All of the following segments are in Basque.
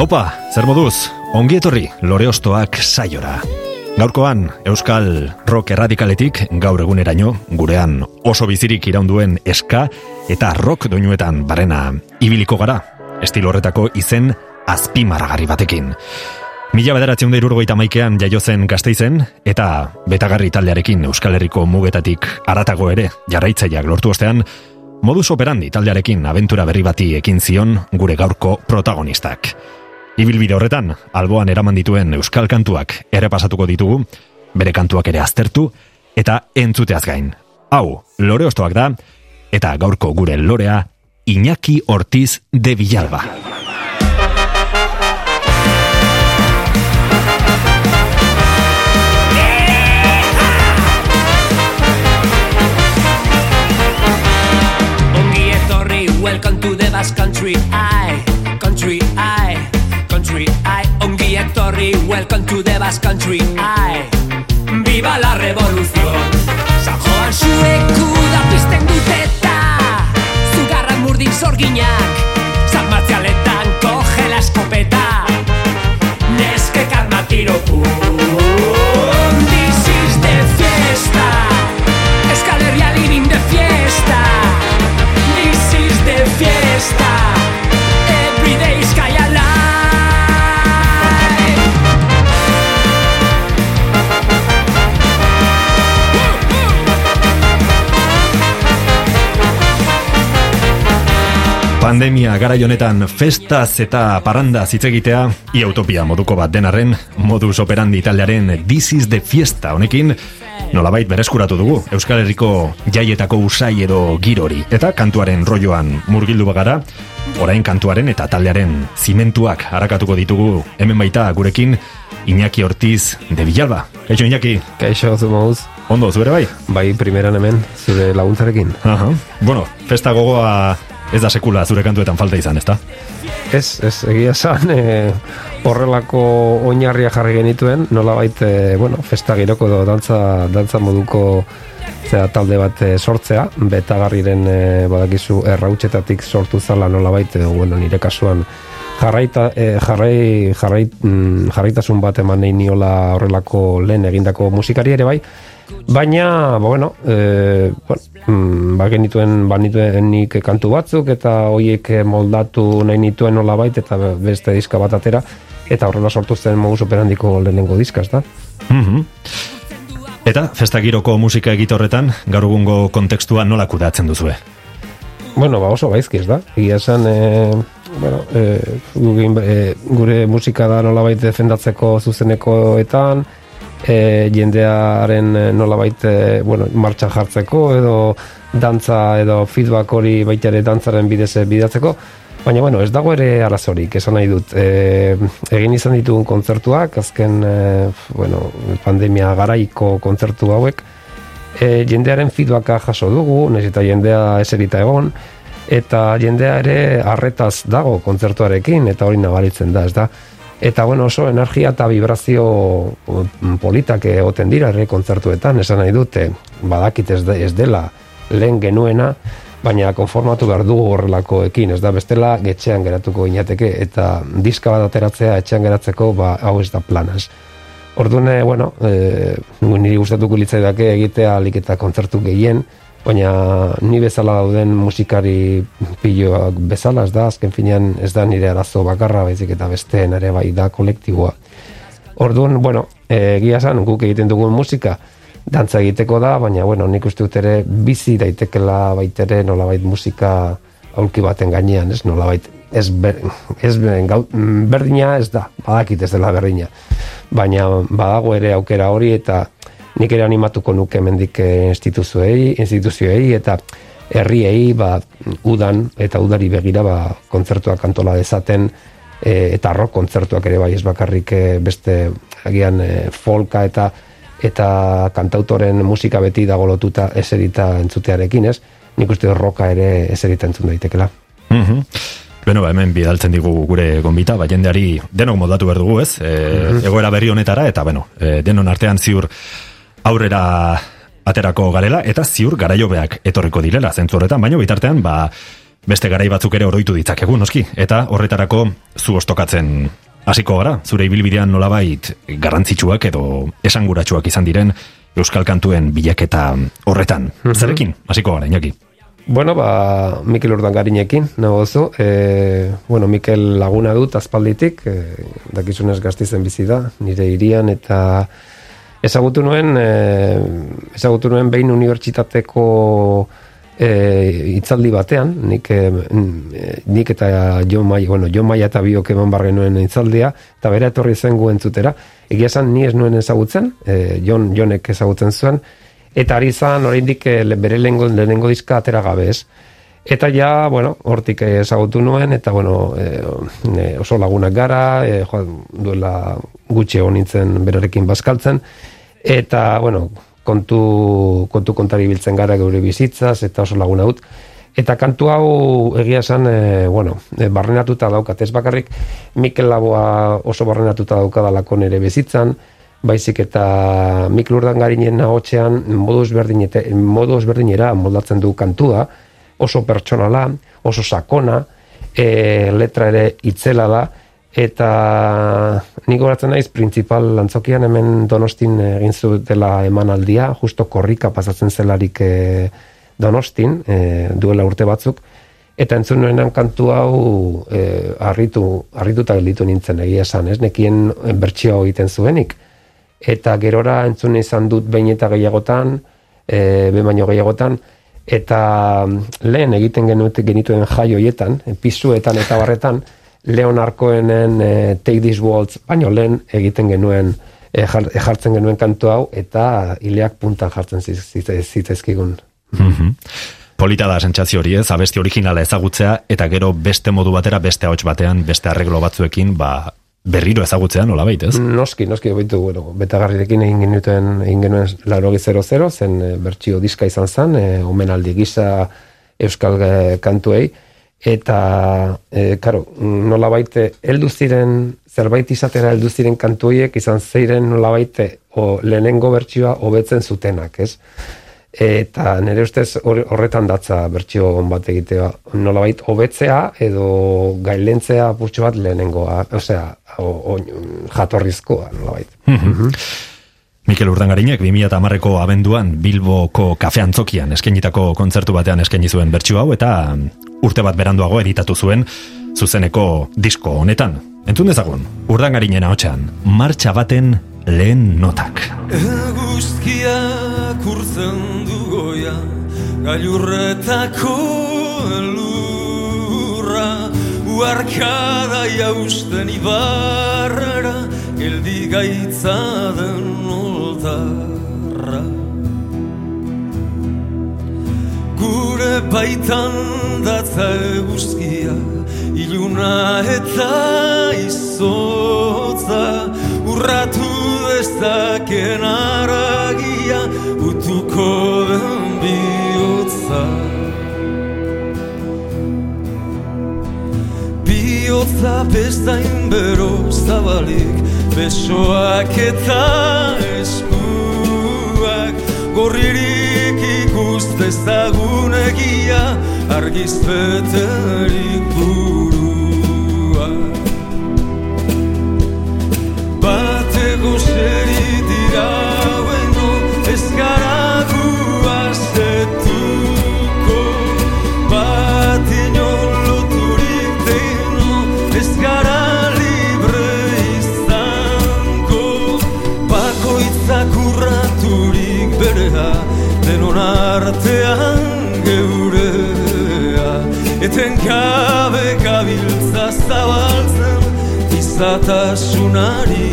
Haupa, zer moduz, ongi etorri lore ostoak saiora. Gaurkoan, Euskal Rock erradikaletik gaur eguneraino, gurean oso bizirik iraunduen eska eta rock doinuetan barena ibiliko gara. Estilo horretako izen azpimarragarri batekin. Mila bederatzen da irurgoita maikean jaio zen gazteizen, eta betagarri taldearekin Euskal Herriko mugetatik aratago ere jarraitzaileak lortu ostean, modus operandi taldearekin abentura berri bati ekin zion gure gaurko protagonistak. Ibilbide horretan, alboan eraman dituen Euskal kantuak ere pasatuko ditugu, bere kantuak ere aztertu, eta entzuteaz gain. Hau, lore ostoak da, eta gaurko gure lorea, Iñaki Ortiz de Villalba. Ongi etorri, welcome to the Basque Country, I, country, etorri, welcome to the Basque Country, I. Viva la revolución! San Joan zueku da pizten duteta, zugarra murdin sorginak, San Martzialetan coge la escopeta, neske karma tiro pum. This is the fiesta, Euskal Herria living the fiesta. This is the fiesta. Pandemia gara honetan festaz eta paranda zitzegitea, ia utopia moduko bat denarren, modus operandi taldearen This is the fiesta honekin, nolabait bereskuratu dugu Euskal Herriko jaietako usai edo girori. Eta kantuaren rolloan murgildu bagara, orain kantuaren eta taldearen zimentuak harakatuko ditugu hemen baita gurekin Iñaki Ortiz de Villalba. Kaixo Iñaki, Kaixo, zu ondo zure bai? Bai, primeran hemen, zure laguntzarekin. Aha. Bueno, festa gogoa ez da sekula zure kantuetan falta izan, ezta? Ez, ez, egia esan, e, horrelako oinarria jarri genituen, nolabait, e, bueno, festa giroko edo dantza, dantza moduko zera talde bat e, sortzea, betagarriren e, badakizu errautsetatik sortu zala nolabait, edo, bueno, nire kasuan jarraita, e, jarrai, jarrai, mm, jarraitasun bat eman nahi niola horrelako lehen egindako musikari ere bai, Baina, ba, bueno, e, bueno mm, ba, genituen, ba, nituen nik kantu batzuk, eta hoiek moldatu nahi nituen nolabait, eta beste diska bat atera, eta horrela sortu zen modus operandiko lehenengo diska, ez da? Mhm. Eta, festa giroko musika egite horretan, gaur egungo kontekstua nola kudeatzen duzue? Bueno, ba, oso gaizki, ez da? Egia esan, e, bueno, e, gugin, e, gure musika da nolabait defendatzeko zuzenekoetan, e, jendearen e, nolabait e, bueno, martxan jartzeko edo dantza edo feedback hori baita ere dantzaren bidez e, bidatzeko baina bueno, ez dago ere arazorik esan nahi dut. E, egin izan ditugun kontzertuak azken e, bueno, pandemia garaiko kontzertu hauek e, jendearen feedbacka jaso dugu nahiz eta jendea eserita egon eta jendea ere harretaz dago kontzertuarekin eta hori nabaritzen da, ez da Eta bueno, oso energia eta vibrazio mm, politak egoten dira ere kontzertuetan, esan nahi dute, badakit ez, de, ez dela lehen genuena, baina konformatu behar dugu horrelakoekin, ez da bestela getxean geratuko inateke, eta diska bat ateratzea etxean geratzeko, ba, hau ez da planaz. Orduan, eh, bueno, e, niri gustatuko litzaidake egitea alik eta kontzertu gehien, baina ni bezala dauden musikari piloak bezala ez da, azken finean ez da nire arazo bakarra baizik eta besteen ere bai da kolektiboa. Orduan, bueno, egia esan guk egiten dugun musika dantza egiteko da, baina bueno, nik uste dut ere bizi daitekela baitere nolabait musika aulki baten gainean, ez nolabait ez, ber, ez gau, berdina ez da, badakit ez dela berdina. Baina badago ere aukera hori eta nik ere animatuko nuke mendik instituzioei, instituzioei eta herriei ba, udan eta udari begira ba, kontzertuak antola dezaten e, eta rock kontzertuak ere bai ez bakarrik e, beste agian e, folka eta eta kantautoren musika beti dago lotuta eserita entzutearekin, ez? Nik uste roka ere eserita entzun daitekela. Mm Beno, ba, hemen bidaltzen digu gure gonbita, ba, jendeari denok modatu behar dugu, ez? E, mhm. Egoera berri honetara, eta, bueno, e, denon artean ziur aurrera aterako garela, eta ziur garaiobeak etorriko direla, zentzu horretan, baina bitartean, ba, beste garai batzuk ere oroitu ditzakegu, noski, eta horretarako zu ostokatzen hasiko gara, zure ibilbidean nolabait garrantzitsuak edo esanguratsuak izan diren Euskal Kantuen bilaketa horretan. Mm Zerekin, hasiko gara, inaki? Bueno, ba, Mikel Urdangarinekin, nago zu. E, bueno, Mikel laguna dut azpalditik, e, dakizunez gaztizen bizi da, nire irian, eta ezagutu nuen, e, ezagutu nuen behin unibertsitateko e, itzaldi batean, nik, e, nik eta Jon Maia, bueno, Jon Maia eta biok eman barren nuen itzaldia, eta bere etorri zen guen zutera. Egia esan, ni ez nuen ezagutzen, e, Jon, Jonek ezagutzen zuen, eta ari zan oraindik eh, bere lehengo, lehenengo diska atera gabe ez. Eta ja, bueno, hortik ezagutu nuen, eta bueno, e, oso lagunak gara, e, duela gutxe honintzen berarekin bazkaltzen, eta, bueno, kontu, kontu kontari biltzen gara geure bizitzaz, eta oso laguna dut. Eta kantu hau egia esan, e, bueno, e, barrenatuta daukat, ez bakarrik Mikel Laboa oso barrenatuta daukadalako nere bizitzan, baizik eta Mikel modu ezberdin eta modu ezberdinera moldatzen du kantua, oso pertsonala, oso sakona, e, letra ere itzela da eta ni goratzen naiz principal lantzokian hemen Donostin egin zutela emanaldia, justo korrika pasatzen zelarik e, Donostin, e, duela urte batzuk eta entzun nuenan kantu hau e, arritu, arrituta gelditu nintzen egia esan, ez? Nekien bertsio egiten zuenik eta gerora entzun izan dut behin eta gehiagotan, e, behin baino gehiagotan, eta mm, lehen egiten genut, genituen jai hoietan, pizuetan eta barretan, Leon Arkoenen e, Take This Waltz, baino lehen egiten genuen, e, jartzen genuen kantu hau, eta ileak puntan jartzen zitzaizkigun. Mm -hmm. Polita da sentsazio hori ez, abesti originala ezagutzea, eta gero beste modu batera, beste ahots batean, beste arreglo batzuekin, ba, berriro ezagutzean nola bait, ez? Noski, noski, baitu, bueno, betagarrirekin egin genuen, egin genuen larogi 00, zen e, bertxio diska izan zen, e, omenaldi gisa euskal e, kantuei, eta, e, karo, nola baite, eldu ziren, zerbait izatera eldu ziren kantuiek, izan zeiren nola baite, o, lehenengo bertxioa hobetzen zutenak, ez? Eta nire ustez horretan datza bertsio on bat egitea. Nolabait hobetzea edo gailentzea putxo bat lehenengoa osea o, o, jatorrizkoa nolabait. Mm -hmm. Mikel Urdangarinek 2010ko abenduan Bilboko kafe antzokian eskenitako kontzertu batean eskeni zuen bertsio hau eta urte bat beranduago editatu zuen zuzeneko disko honetan. Entzun dezagun Urdangarinen ahotsan martxa baten lehen notak. Eguzkia kurtzen du goia Gailurretako lurra Uarkada jausten ibarra Geldi gaitza den oltarra Gure baitan datza eguzkia Iluna eta izotza Urratu dezaken aragia utuko den bihotza. Bihotza bestain bero zabalik besoak eta eskuak. Gorririk ikustezagun egia argizpeterik buruak guseri dira bueno ez gara guazetuko bat inoloturik deno ez gara libre izango. Bakoitzak urraturik berea denon artean geurea. Eten kabe gabiltza zabaltzen izatasunari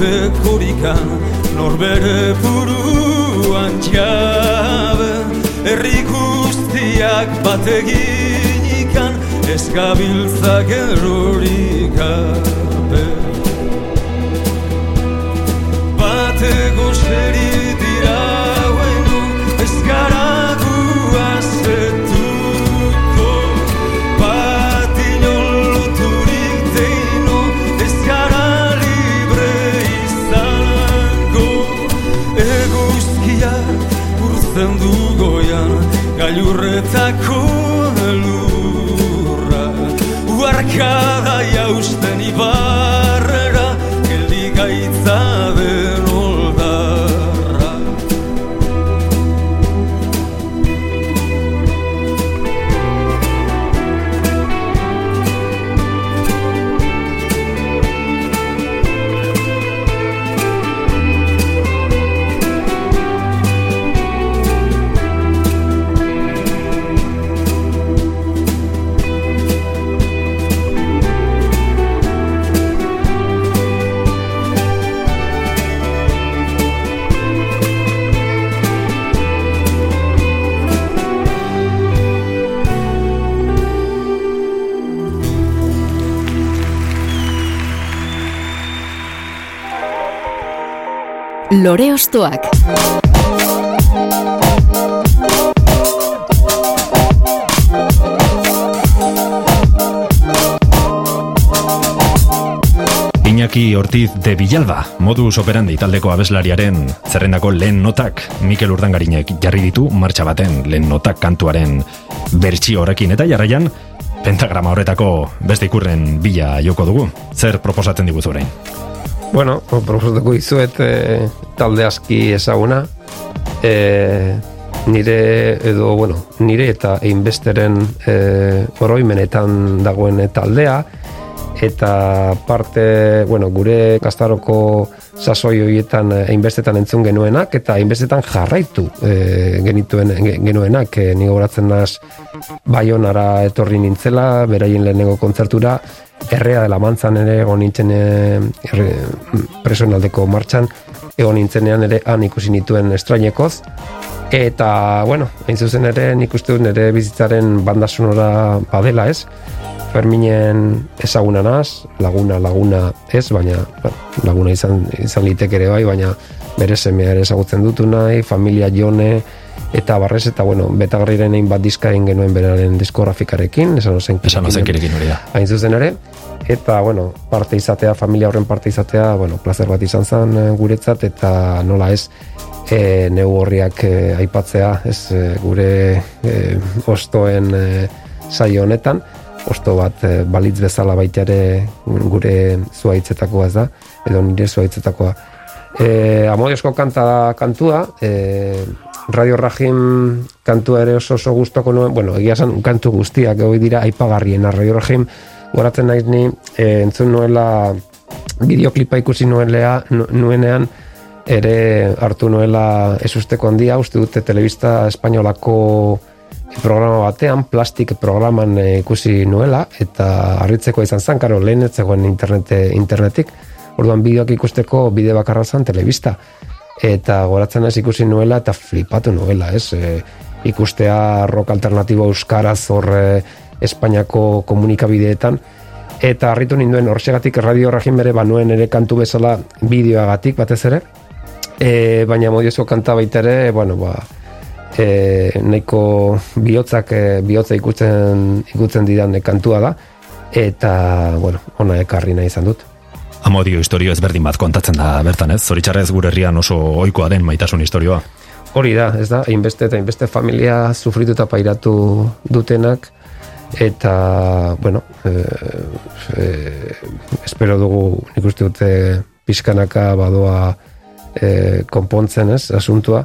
dinor menpekorikan Norbere buruan jabe Herri guztiak bategin ikan Ez gabiltzak errorik Gailurretako lurra Uarkada jausten ibarrera Geldi gaitza Lore Ostoak. Iñaki Ortiz de Villalba, modus operandi taldeko abeslariaren zerrendako lehen notak Mikel Urdangarinek jarri ditu martxa baten lehen notak kantuaren bertsio horrekin eta jarraian pentagrama horretako beste ikurren bila joko dugu. Zer proposatzen diguzu orain? Bueno, proposatuko izuet e, talde aski ezaguna. E, nire edo, bueno, nire eta einbesteren e, oroimenetan dagoen taldea eta parte, bueno, gure kastaroko sasoi horietan einbestetan entzun genuenak eta einbestetan jarraitu e, genituen ge- genuenak e, ni gogoratzen naz Baionara etorri nintzela, beraien lehenengo kontzertura, errea dela mantzan ere egon nintzen erre, presonaldeko martxan, egon nintzenean ere han ikusi nituen estrainekoz, eta, bueno, hain zuzen ere nik uste dut nire bizitzaren banda sonora badela ez, Ferminen ezaguna naz, laguna laguna ez, baina laguna izan, izan litek ere bai, baina bere semea ere ezagutzen dutu nahi, familia jone, eta barrez, eta bueno, betagarriren egin bat diska egin genuen beraren diskografikarekin, esan ozen Esan hori da. hain zuzen ere, eta, bueno, parte izatea, familia horren parte izatea, bueno, placer bat izan zen eh, guretzat, eta nola ez, e, neu horriak e, aipatzea, ez gure e, ostoen e, saio honetan, osto bat e, balitz bezala baita ere gure zuaitzetakoa da, edo nire zuaitzetakoa. E, Amodiosko kanta da kantua, e, Radio Rajim kantua ere oso oso gustoko nuen, bueno, egia esan kantu guztiak hoi dira aipagarriena Radio Rajim goratzen naiz ni e, entzun nuela bideoklipa ikusi nuelea, nu- nuenean ere hartu nuela esusteko handia, uste dute telebista espainolako programa batean, plastik programan e, ikusi nuela, eta harritzeko izan zen, karo, lehen ez zegoen internet, internetik, orduan bideoak ikusteko bide bakarra zen telebista. Eta goratzen ez ikusi nuela eta flipatu nuela, ez? E, ikustea rock alternatibo euskaraz hor Espainiako komunikabideetan, eta harritu ninduen horxegatik radio rajin bere banuen ere kantu bezala bideoagatik batez ere, e, baina modioso kanta baita ere, bueno, ba, e, nahiko bihotzak e, bihotza ikutzen, ikutzen didan kantua da, eta, bueno, ona ekarri nahi izan dut. Amodio historio ezberdin bat kontatzen da bertan ez, zoritxarrez gure herrian oso ohikoa den maitasun historioa. Hori da, ez da, hainbeste eta hainbeste familia sufritu eta pairatu dutenak, eta, bueno, e, e, espero dugu, nik uste dute pixkanaka badoa e, konpontzen ez, asuntua,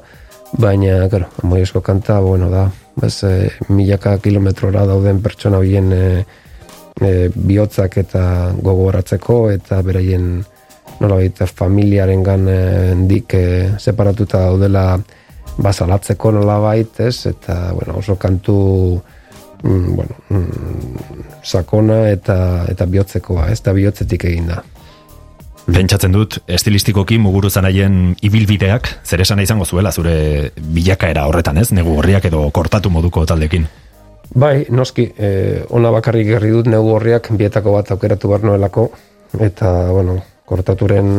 baina, claro, amoiesko kanta, bueno, da, ez, e, milaka kilometrora dauden pertsona horien e, e, bihotzak eta gogoratzeko, eta beraien nolabait familiaren gan dik e, separatuta daudela basalatzeko nolabait, ez, eta, bueno, oso kantu mm, bueno, mm, sakona eta eta bihotzekoa, ez da bihotzetik egin da. Pentsatzen dut, estilistikoki muguru zanaien ibilbideak, zer esan izango zuela zure bilakaera horretan ez, negu horriak edo kortatu moduko taldekin. Bai, noski, e, ona bakarrik gerri dut negu horriak bietako bat aukeratu behar noelako, eta, bueno, kortaturen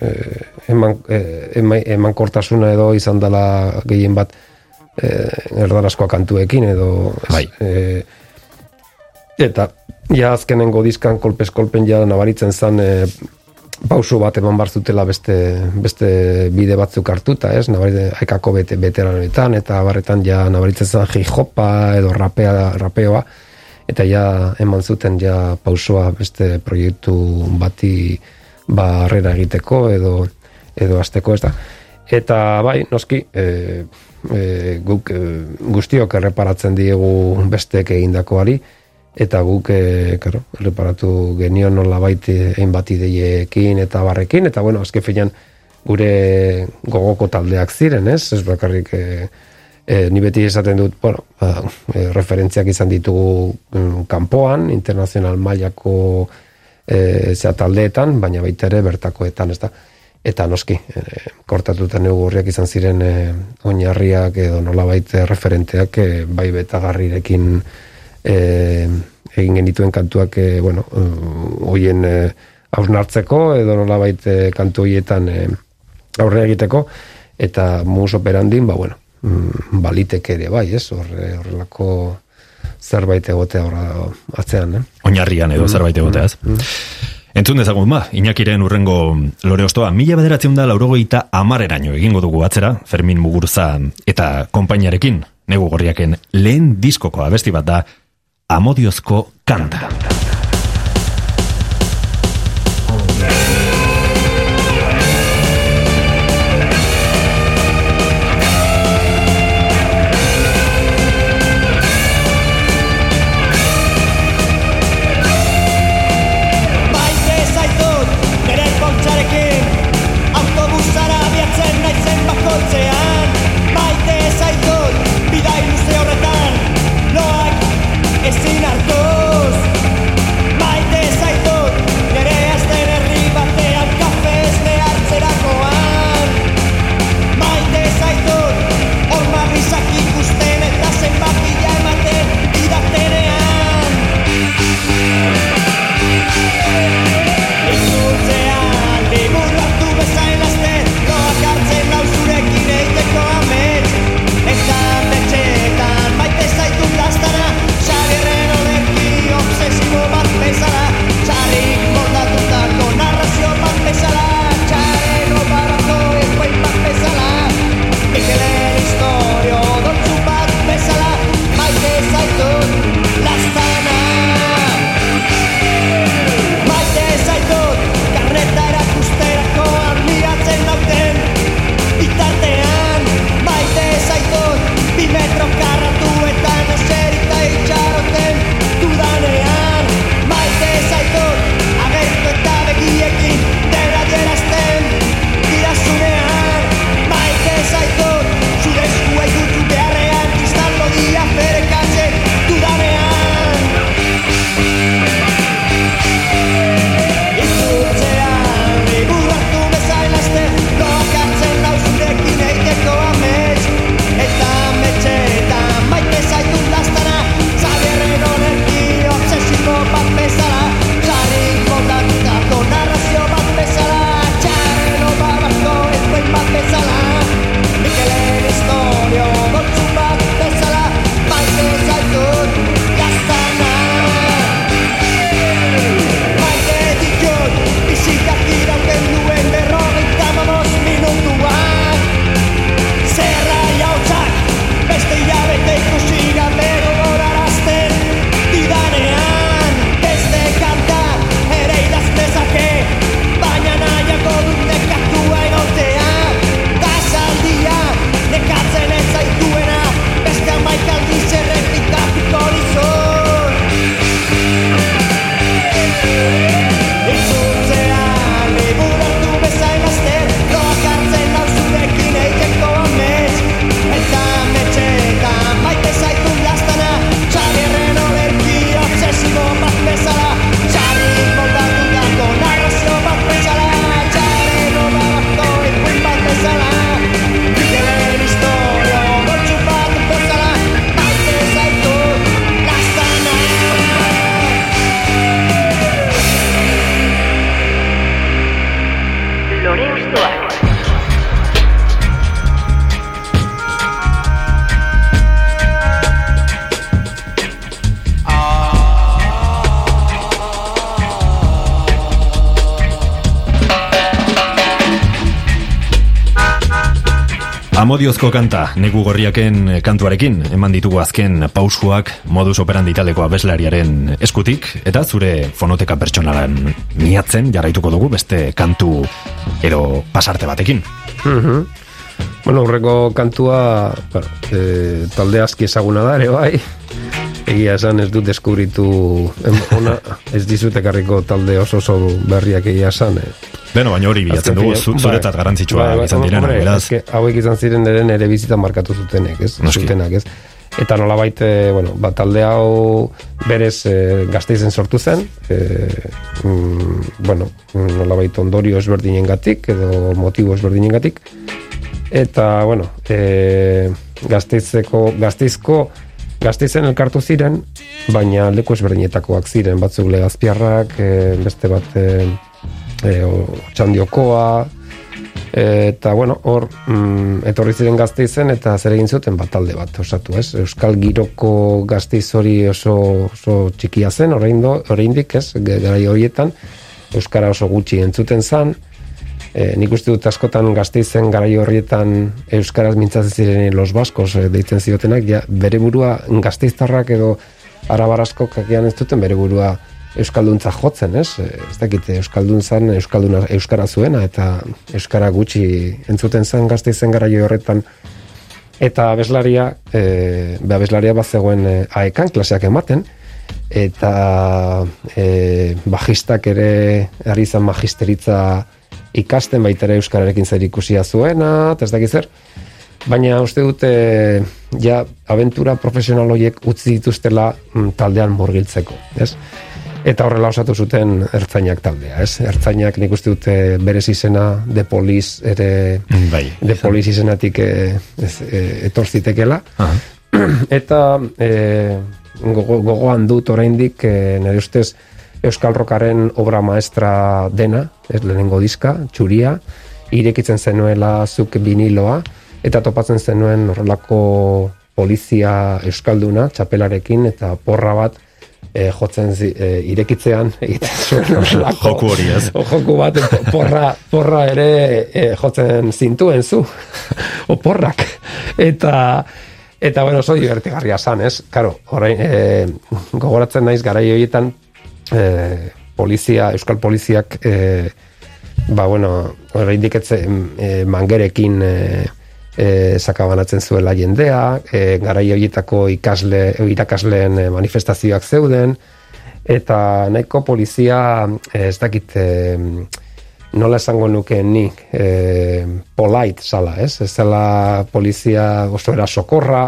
e, eman, e, eman, eman kortasuna edo izan dela gehien bat e, erdarazkoa kantuekin edo Bai. e, eta ja azkenengo dizkan kolpez kolpen ja nabaritzen zan e, pauso bat eman bar zutela beste, beste bide batzuk hartuta, ez? Nabarite, haikako bete, veteranoetan, eta barretan ja nabaritzen zen hip-hopa edo rapea, rapeoa, eta ja eman zuten ja pausoa beste proiektu bati barrera egiteko edo edo azteko, ez da. Eta bai, noski, e, e, guk e, guztiok erreparatzen diegu besteek egindakoari, eta guk e, claro, erreparatu genion nola baiti hainbat ideiekin eta barrekin, eta bueno, azke finean gure gogoko taldeak ziren, ez? Ez bakarrik e, e, ni beti esaten dut, bueno, ba, e, referentziak izan ditugu mm, kanpoan, internazional mailako e, zea taldeetan, baina baita ere bertakoetan, ez da? Eta noski, e, kortatuta neugurriak izan ziren e, oinarriak edo nolabait referenteak e, bai betagarrirekin e, egin genituen kantuak e, bueno, hoien e, hausnartzeko edo nolabait e, kantu hoietan e, aurre egiteko eta mus operandin, ba bueno, mm, baliteke ere bai, ez? Horre, horrelako zerbait egotea horra atzean, eh? Oinarrian edo zerbait egotea, ez? Entzun dezagun ba, Iñakiren urrengo lore ostoa, mila bederatzen da laurogeita amareraino egingo dugu atzera, Fermin Mugurza eta konpainiarekin, negu gorriaken lehen diskoko abesti bat da, amodiozko kanta. Amodiozko kanta, negu gorriaken kantuarekin, eman ditugu azken pausuak modus operandi taleko abeslariaren eskutik, eta zure fonoteka pertsonalan miatzen jarraituko dugu beste kantu edo pasarte batekin. Mhm. Bueno, horreko kantua bueno, e, talde aski ezaguna da ere bai. Egia esan ez dut deskubritu ona, ez dizut ekarriko talde oso oso berriak egia esan. Eh. Beno, baina hori bilatzen dugu, zu, Bai. Bai, bai, izan hombre, beraz. hauek izan ziren ere nere bizitan markatu zutenek, ez? Noski. Zutenak, ez? Eta nolabait, e, bueno, ba, talde hau berez e, gazteizen sortu zen, e, mm, bueno, nolabait ondorio ezberdinen gatik, edo motibo ezberdinen gatik, eta, bueno, e, gazteizeko, gazteizko, gazteizen elkartu ziren, baina leku ezberdinetakoak ziren, batzuk legazpiarrak, e, beste bat e, e, txandiokoa, eta bueno, hor mm, etorri ziren gazteizen eta zer egin zuten bat talde bat osatu, ez? Euskal giroko gazteiz hori oso, oso txikia zen, oraindo, oraindik, ez? Garai horietan euskara oso gutxi entzuten zan. E, nik uste dut askotan gazteizen garai horietan euskaraz mintzatzen ziren los baskos e, deitzen ziotenak, ja, bere burua gazteiztarrak edo arabaraskok agian ez duten bere burua euskalduntza jotzen, ez? E, Ez dakit euskaldun zan, euskalduna euskara zuena eta euskara gutxi entzuten zen gazteizen garaio horretan. Eta abeslaria, e, be abeslaria bat zegoen e, aekan klaseak ematen. Eta e, bajistak ere ari izan magisteritza ikasten baita ere euskararekin zer ikusia zuena, eta ez dakit zer. Baina uste dute ja aventura profesional horiek utzi dituztela mm, taldean murgiltzeko, ez? Eta horrela osatu zuten ertzainak taldea, ez? Ertzainak nik uste dute berez izena de poliz ere Bai. de poliz izenatik e, ez, e, etor zitekela. Aha. Eta e, gogo, gogoan dut oraindik e, nire ustez Euskal Rokaren obra maestra dena, ez lehenengo diska, txuria, irekitzen zenuela zuk biniloa, eta topatzen zenuen horrelako polizia euskalduna, txapelarekin, eta porra bat e, jotzen zi, e, irekitzean egiten zuen horrelako Joku hori, ez? joku bat porra, porra ere e, jotzen zintuen zu oporrak eta eta bueno oso divertigarria san, ez? Claro, orain e, gogoratzen naiz garai horietan e, polizia, euskal poliziak e, ba bueno, oraindik e, mangerekin e, e, sakabanatzen zuela jendea, e, garai horietako ikasle, irakasleen e, manifestazioak zeuden, eta nahiko polizia ez dakit eh, nola esango nuke nik eh, polite zala, ez? Ez zela polizia oso era sokorra,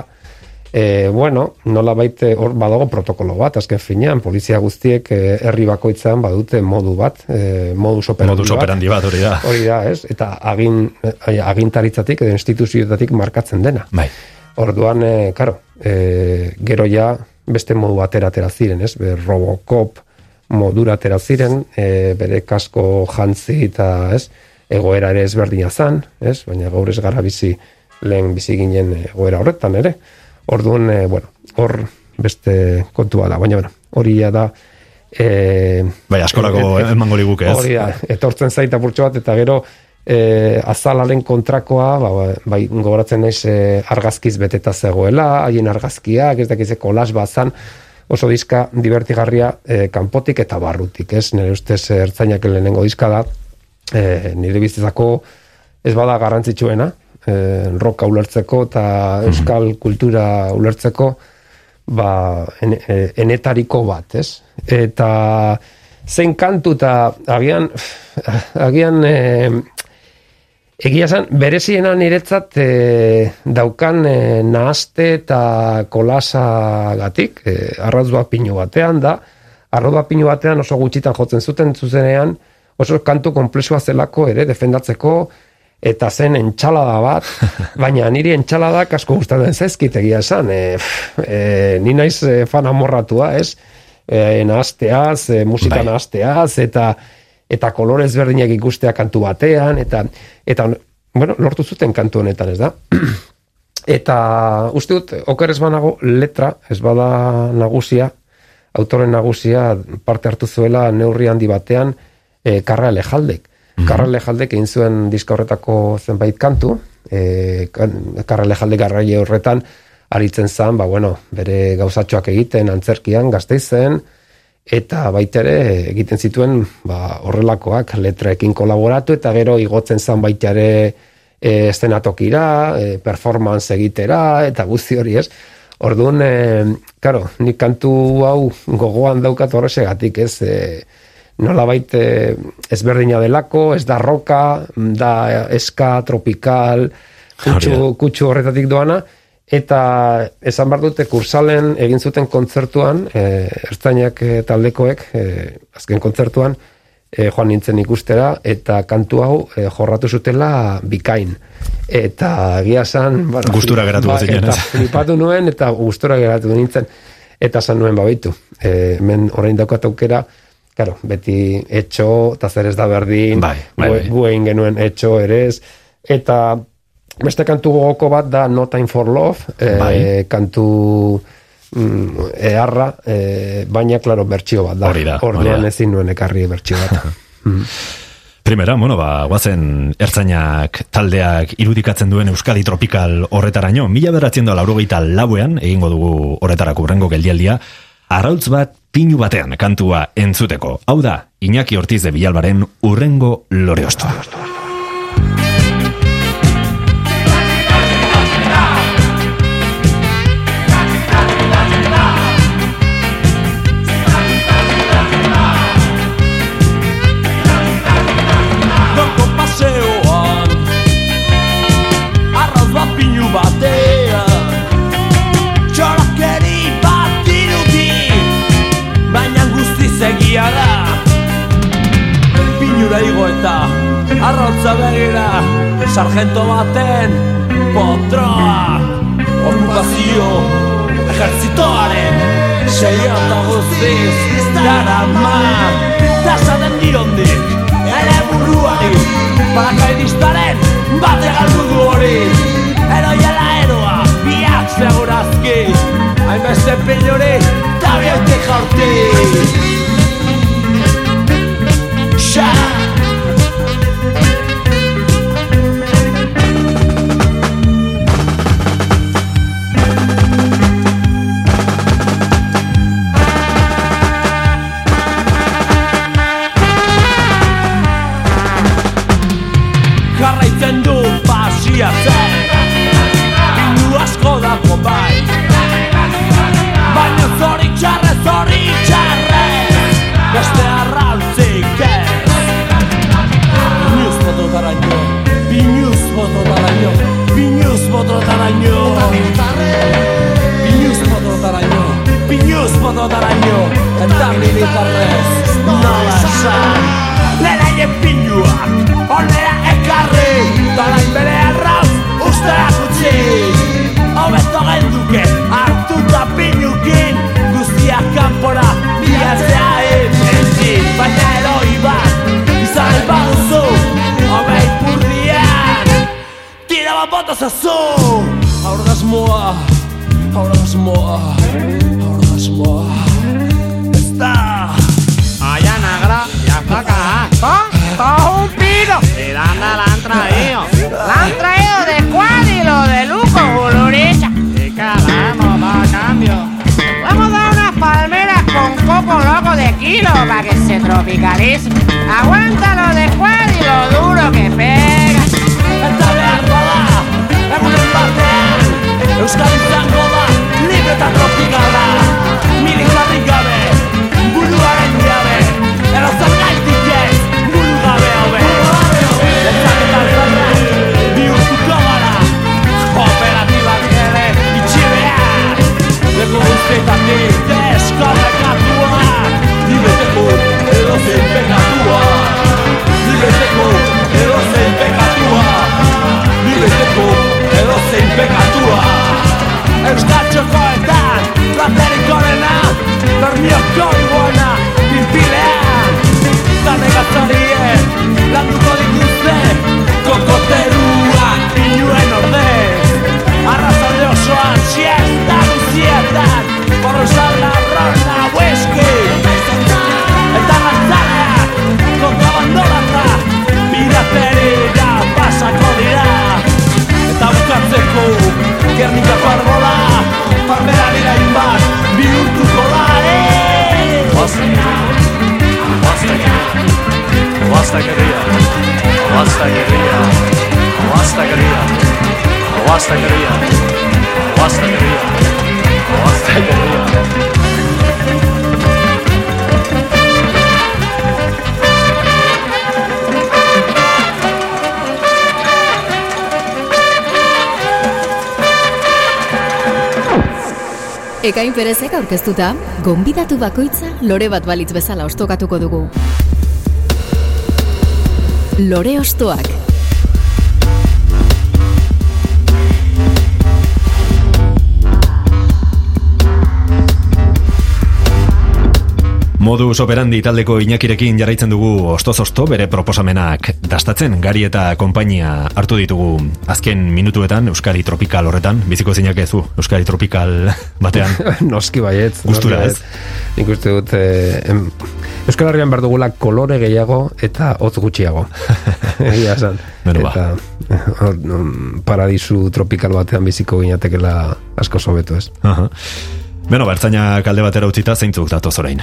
E, bueno, nola baite hor badago protokolo bat, azken finean, polizia guztiek eh, herri bakoitzean badute modu bat, e, modus operandi Modus bat. operandi bat hori da. Hori da, ez? Eta agin, agintaritzatik edo instituzioetatik markatzen dena. Bai. Orduan, e, karo, e, gero ja beste modu batera atera ziren, ez? Be, Robocop modura atera ziren, e, bere kasko jantzi eta, ez? Egoera ere ezberdina zan, ez? Baina gaur ez gara bizi lehen bizi ginen egoera horretan ere. Orduan, e, bueno, hor beste kontua da, baina, bueno, hori ja da, e, Bai, askorako e- e- emango liguke, ez? Hori da, etortzen zaita purtsu bat, eta gero e, azalaren kontrakoa, ba, bai, gogoratzen naiz e, argazkiz beteta zegoela, haien argazkiak, ez dakize kolas bat zan, oso diska divertigarria e, kanpotik eta barrutik, ez? Nire ustez ertzainak lehenengo diska da, e, nire bizitzako ez bada garrantzitsuena, e, roka ulertzeko eta euskal kultura ulertzeko, ba, en, e, enetariko bat, ez? Eta zein kantu eta agian, agian e, egia esan, bereziena niretzat e, daukan e, nahaste eta kolasa gatik, e, arrauz bat pinu batean da, arrauz bat pinu batean oso gutxitan jotzen zuten zuzenean, oso kantu komplexua zelako ere defendatzeko, eta zen entxalada bat, baina niri entxaladak asko gustatzen zaizkit egia esan, e, e, ni naiz e, fan amorratua, ez? E, nahazteaz, e, musika Bai. nahazteaz, eta eta kolorez berdinak ikustea kantu batean, eta, eta bueno, lortu zuten kantu honetan, ez da? eta uste dut, oker ez banago letra, ez bada nagusia, autoren nagusia parte hartu zuela neurri handi batean e, Karra Elejaldek. Karra Elejaldek egin zuen diska horretako zenbait kantu, e, karrele jalde garraile horretan, aritzen zan, ba, bueno, bere gauzatxoak egiten, antzerkian, gazteizen, eta baitere egiten zituen ba, horrelakoak letraekin kolaboratu, eta gero igotzen zan baitare e, estenatokira, e, performance egitera, eta guzti hori ez. Orduan, e, karo, nik kantu hau gogoan daukat horresegatik, ez, e, nola baite ezberdina delako, ez da roka, da eska, tropikal, kutsu, kutsu horretatik doana, eta esan behar dute kursalen egin zuten kontzertuan, e, ertzainak e, taldekoek, e, azken kontzertuan, e, joan nintzen ikustera, eta kantu hau e, jorratu zutela bikain. Eta egia san, bueno, Gustura geratu ba, bazinen, eta flipatu nuen, eta gustura geratu nintzen, eta san nuen babaitu. E, hemen orain daukat aukera, Claro, beti etxo, eta zer ez da berdin, Bai, bai, bai. gu egin genuen etxo ere ez, eta beste kantu gogoko bat da No Time for Love, e, Bai. kantu mm, eharra, e, baina, klaro, bertsio bat da. Hori da, Orduan ezin nuen ekarri bertsio bat. Primera, bueno, ba, guazen ertzainak taldeak irudikatzen duen Euskadi Tropikal horretaraino, mila beratzen da laurogeita lauean, egingo dugu horretarako urrengo geldialdia, arrautz bat pinu batean kantua entzuteko. Hau da, Iñaki Ortiz de Bilalbaren urrengo loreostoa. Gaurko Guztiz egia da. Pinura igo eta arrautza begira Sargento baten potroa. Okupazio ejertzitoaren Seio eta guztiz darama Tasa den girondik ere buruari Paracaidistaren bate galdu du hori. Eroiela eroa biak segurazki Hainbeste pilori eta biotik Eta militarrez Nola esan Leraien pinuak Honera ekarri Dolain bere arrauz Usteak utzi Hobeto genduke Hartuta pinukin Guztiak kanpora Bilatzea ementzin Baina eroi bat Izan baduzu Hobei purdian Tira bat bota zazu Aurrazmoa Aurrazmoa Aurrazmoa han traído de Cuadilo, de Luco, Buluricha. ¿Y qué haremos para cambio? Vamos a dar unas palmeras con coco loco de kilo para que se tropicalice. Aguántalo de Cuadilo, duro que pega. Euskal izango da, libre eta tropikala gabe, Urtetatik deskarrekatua Ni beteko edo zein pekatua Ni beteko edo zein pekatua Ni beteko edo zein pekatua Euskal txokoetan Platerik horrena Bermioko iguana Pinpilean Zarregatzarien Landuko dituzte Kokoteruak Inuen ordez Arrazalde osoan Siesta guzietan Marsa la raza ezkek eta nasa eta taia kon dagoan da tra pirateria pasa kalidada eta buka zeku gernita farola farola dira ibartu zorare ostakeria ostakeria Ekain perezek aurkeztuta, gonbidatu bakoitza lore bat balitz bezala ostokatuko dugu. Lore ostoak. Modus operandi taldeko inakirekin jarraitzen dugu ostoz-osto bere proposamenak dastatzen gari eta konpainia hartu ditugu azken minutuetan Euskari Tropikal horretan, biziko zeinak ezu Euskari Tropikal batean. noski baietz. Gustura, noski ez? Nik uste dut, eh, em, Euskal Herrian behar dugula kolore gehiago eta hotz gutxiago. Egia esan. Ba. Eta hor, mm, paradisu tropikal batean biziko ginatekela asko sobetu ez. Aha. Beno, bertzaina kalde batera utzita zeintzuk datoz orain.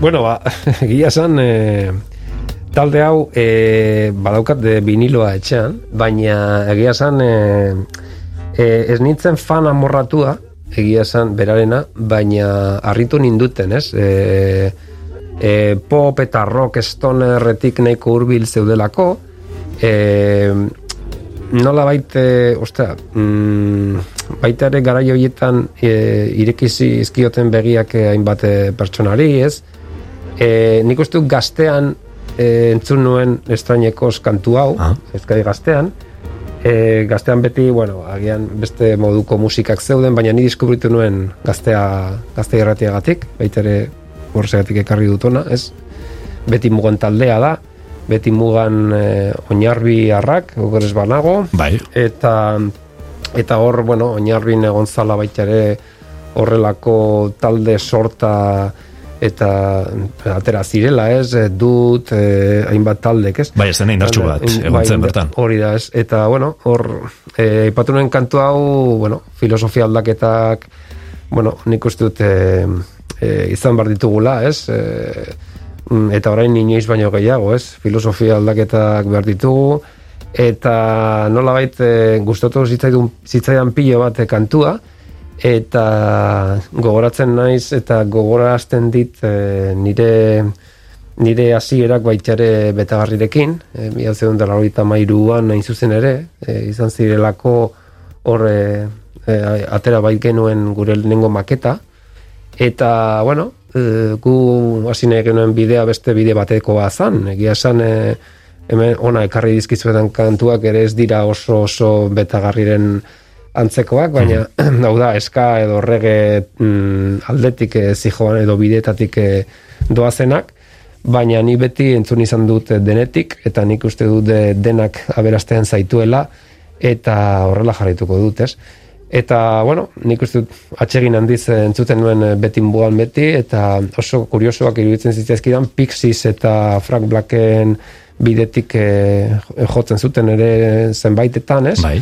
Bueno, ba, egia esan, e, talde hau e, badaukat de viniloa etxean, baina egia esan e, e, ez nintzen fan amorratua, egia esan berarena, baina harritu ninduten, ez? E, e, pop eta rock stonerretik nahiko hurbil zeudelako, e, nola baite, ostea, mm, baita ere garai horietan e, irekizi izkioten begiak eh, hainbat eh, pertsonari, ez? E, nik uste dut gaztean e, entzun nuen estrainekos kantu hau, Ah. ezkadi gaztean, e, gaztean beti, bueno, agian beste moduko musikak zeuden, baina ni deskubritu nuen gaztea, gazte irratiagatik, baita ere horsegatik ekarri dutona, ez? Beti mugan taldea da, beti mugan e, oinarbi harrak, ogeres banago, Bai, eta eta hor, bueno, oinarbin egon zala baita ere horrelako talde sorta eta atera zirela, ez, e, dut, e, hainbat taldek, ez? bai, ez dena indartsu bat egon zen bai, bertan. Hori da, ez. Eta, bueno, hor, e, ipatu nuen kantu hau, bueno, filosofia aldaketak, bueno, nik uste dut e, e, izan behar ditugula, ez? E, mm, eta orain inoiz baino gehiago, ez? Filosofia aldaketak behar ditugu, eta nolabait e, gustatu zitzaidun zitzaidan pilo bat e, kantua, eta gogoratzen naiz eta gogorazten dit e, nire nire hasierak baitare betagarrirekin, e, mila zeuden dela mairuan nain zuzen ere, e, izan zirelako hor e, atera bait genuen gure lehenengo maketa, eta, bueno, e, gu hasi nahi genuen bidea beste bide bateko zan, egia esan e, hemen ona ekarri dizkizuetan kantuak ere ez dira oso oso betagarriren antzekoak, baina hau da, eska edo rege mm, aldetik e, zijoan edo bidetatik e, doazenak, baina ni beti entzun izan dut denetik, eta nik uste dut de- denak aberastean zaituela, eta horrela jarraituko dut, ez? Eta, bueno, nik uste dut atsegin handiz eh, entzuten nuen eh, beti buan beti, eta oso kuriosoak iruditzen zitzaizkidan Pixies eta Frank Blacken bidetik eh, jotzen zuten ere zenbaitetan, ez? Bai.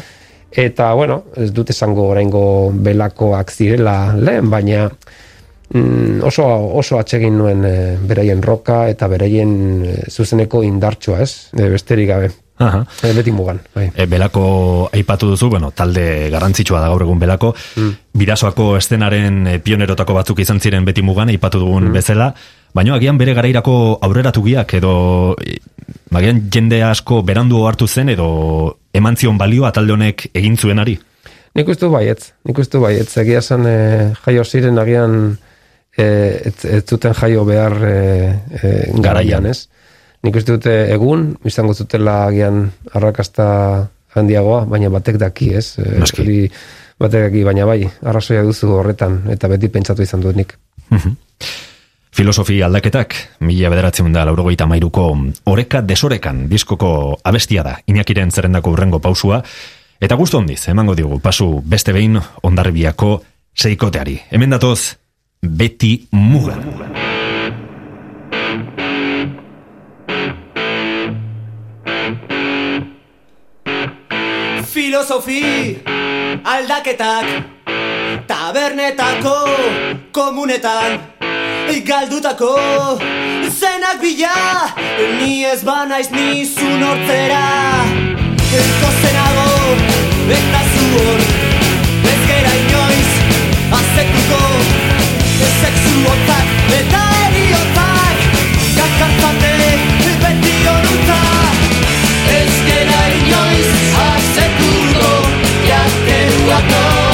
Eta, bueno, ez dut esango oraingo belakoak zirela lehen, baina mm, oso, oso atsegin nuen e, beraien roka eta beraien e, zuzeneko indartsua, ez? E, besterik gabe. Aha. E, beti mugan, bai. E, belako aipatu duzu, bueno, talde garrantzitsua da gaur egun belako. Mm. Bidasoako estenaren pionerotako batzuk izan ziren beti mugan, aipatu Mm. dugun bezala. Baina agian bere garairako aurreratu giak edo e, agian jende asko berandu hartu zen edo eman zion balioa talde honek egin zuenari. Nik uste baietz, nik uste baietz. Egia esan e, jaio ziren agian e, ez, ez zuten jaio behar e, e, garaian, ez? Nik uste dute egun, izango zutela agian arrakasta handiagoa, baina batek daki, ez? E, Noski. hori batek daki, baina bai, arrazoia duzu horretan, eta beti pentsatu izan dut nik. Filosofi aldaketak, mila bederatzen da laurogeita mairuko oreka desorekan diskoko abestia da, inakiren zerrendako urrengo pausua, eta gustu hondiz, emango digu, pasu beste behin ondarribiako seikoteari. Hemen datoz, beti mugan. Filosofi aldaketak Tabernetako komunetan Galdutako zenak bila Ni ez banaiz nizu nortzera. Gozenago eta zu hor Ez gera inoiz azekuko. Sexu otak eta eriotak Kakartzate beti honuta Ez gera inoiz azekuko Jakeruak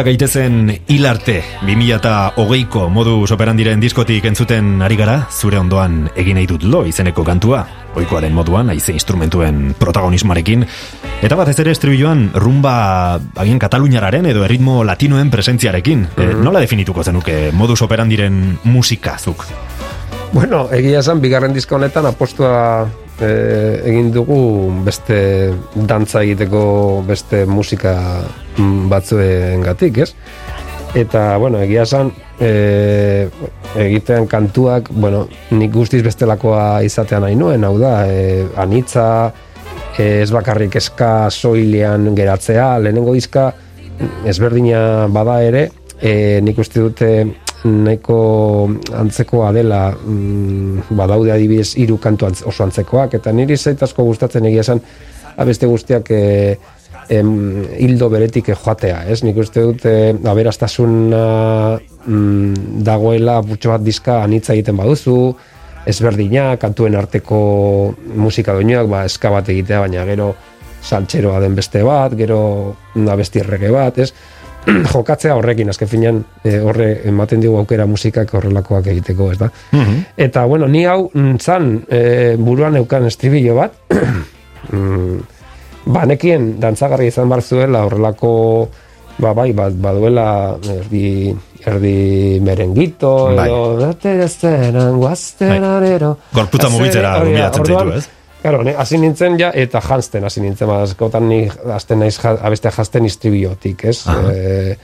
Dantza gaitezen hilarte 2008ko modu operandiren diskotik entzuten ari gara, zure ondoan egin nahi dut lo izeneko kantua, oikoaren moduan, haize instrumentuen protagonismarekin, eta batez ere estribilloan rumba agien kataluniararen edo erritmo latinoen presentziarekin. E, nola definituko zenuke modus operandiren musikazuk? Bueno, egia esan, bigarren diska honetan apostua eh, egin dugu beste dantza egiteko beste musika mm, batzuengatik, ez? Eta, bueno, egia esan, e, egitean kantuak, bueno, nik guztiz bestelakoa izatean nahi nuen, hau da, e, anitza, e, ez bakarrik eska soilean geratzea, lehenengo diska ezberdina bada ere, e, nik uste dute nahiko antzekoa dela mm, badaude adibidez hiru kantu oso antzekoak eta niri zait asko gustatzen egia esan abeste guztiak e, em, hildo beretik joatea, ez? Nik uste dut e, aberastasuna mm, dagoela putxo bat diska anitza egiten baduzu, ezberdina, kantuen arteko musika doinuak, ba, eska bat egitea, baina gero saltxeroa den beste bat, gero abesti errege bat, ez? jokatzea horrekin, azken finean e, horre ematen digu aukera musikak horrelakoak egiteko, ez da? Eta, bueno, ni hau mm, zan e, buruan eukan estribillo bat, mm, ba, nekien dantzagarri izan bar zuela horrelako, ba, bai, ba, baduela erdi, erdi merengito, Bai. edo, date zenan, guaztenarero. Gorputza Azere, mugitzera orduan, zaitu, ez? Claro, hasi nintzen ja, eta jantzen hasi nintzen, ba, askotan ni hasten naiz ja, abestea jantzen istribiotik, ez? E,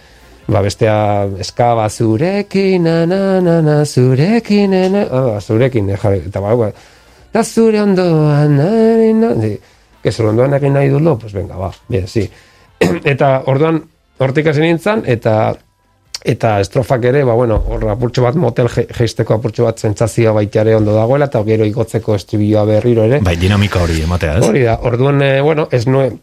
ba, bestea eskaba zurekin, na, na, na, na, zurekin, na, ah, zurekin, eh, eta ba, ba, da zure ondoan, na, zure ondoan egin nahi dulo, pues venga, ba, bien, sí. eta orduan, hortik hasi nintzen, eta eta estrofak ere, ba, bueno, hor apurtxo bat motel je- jeisteko apurtxo bat sentsazioa baitare ondo dagoela, eta gero igotzeko estribilloa berriro ere. Bai, dinamika hori ematea, ez? Hori da, orduan, e, bueno, ez nuen,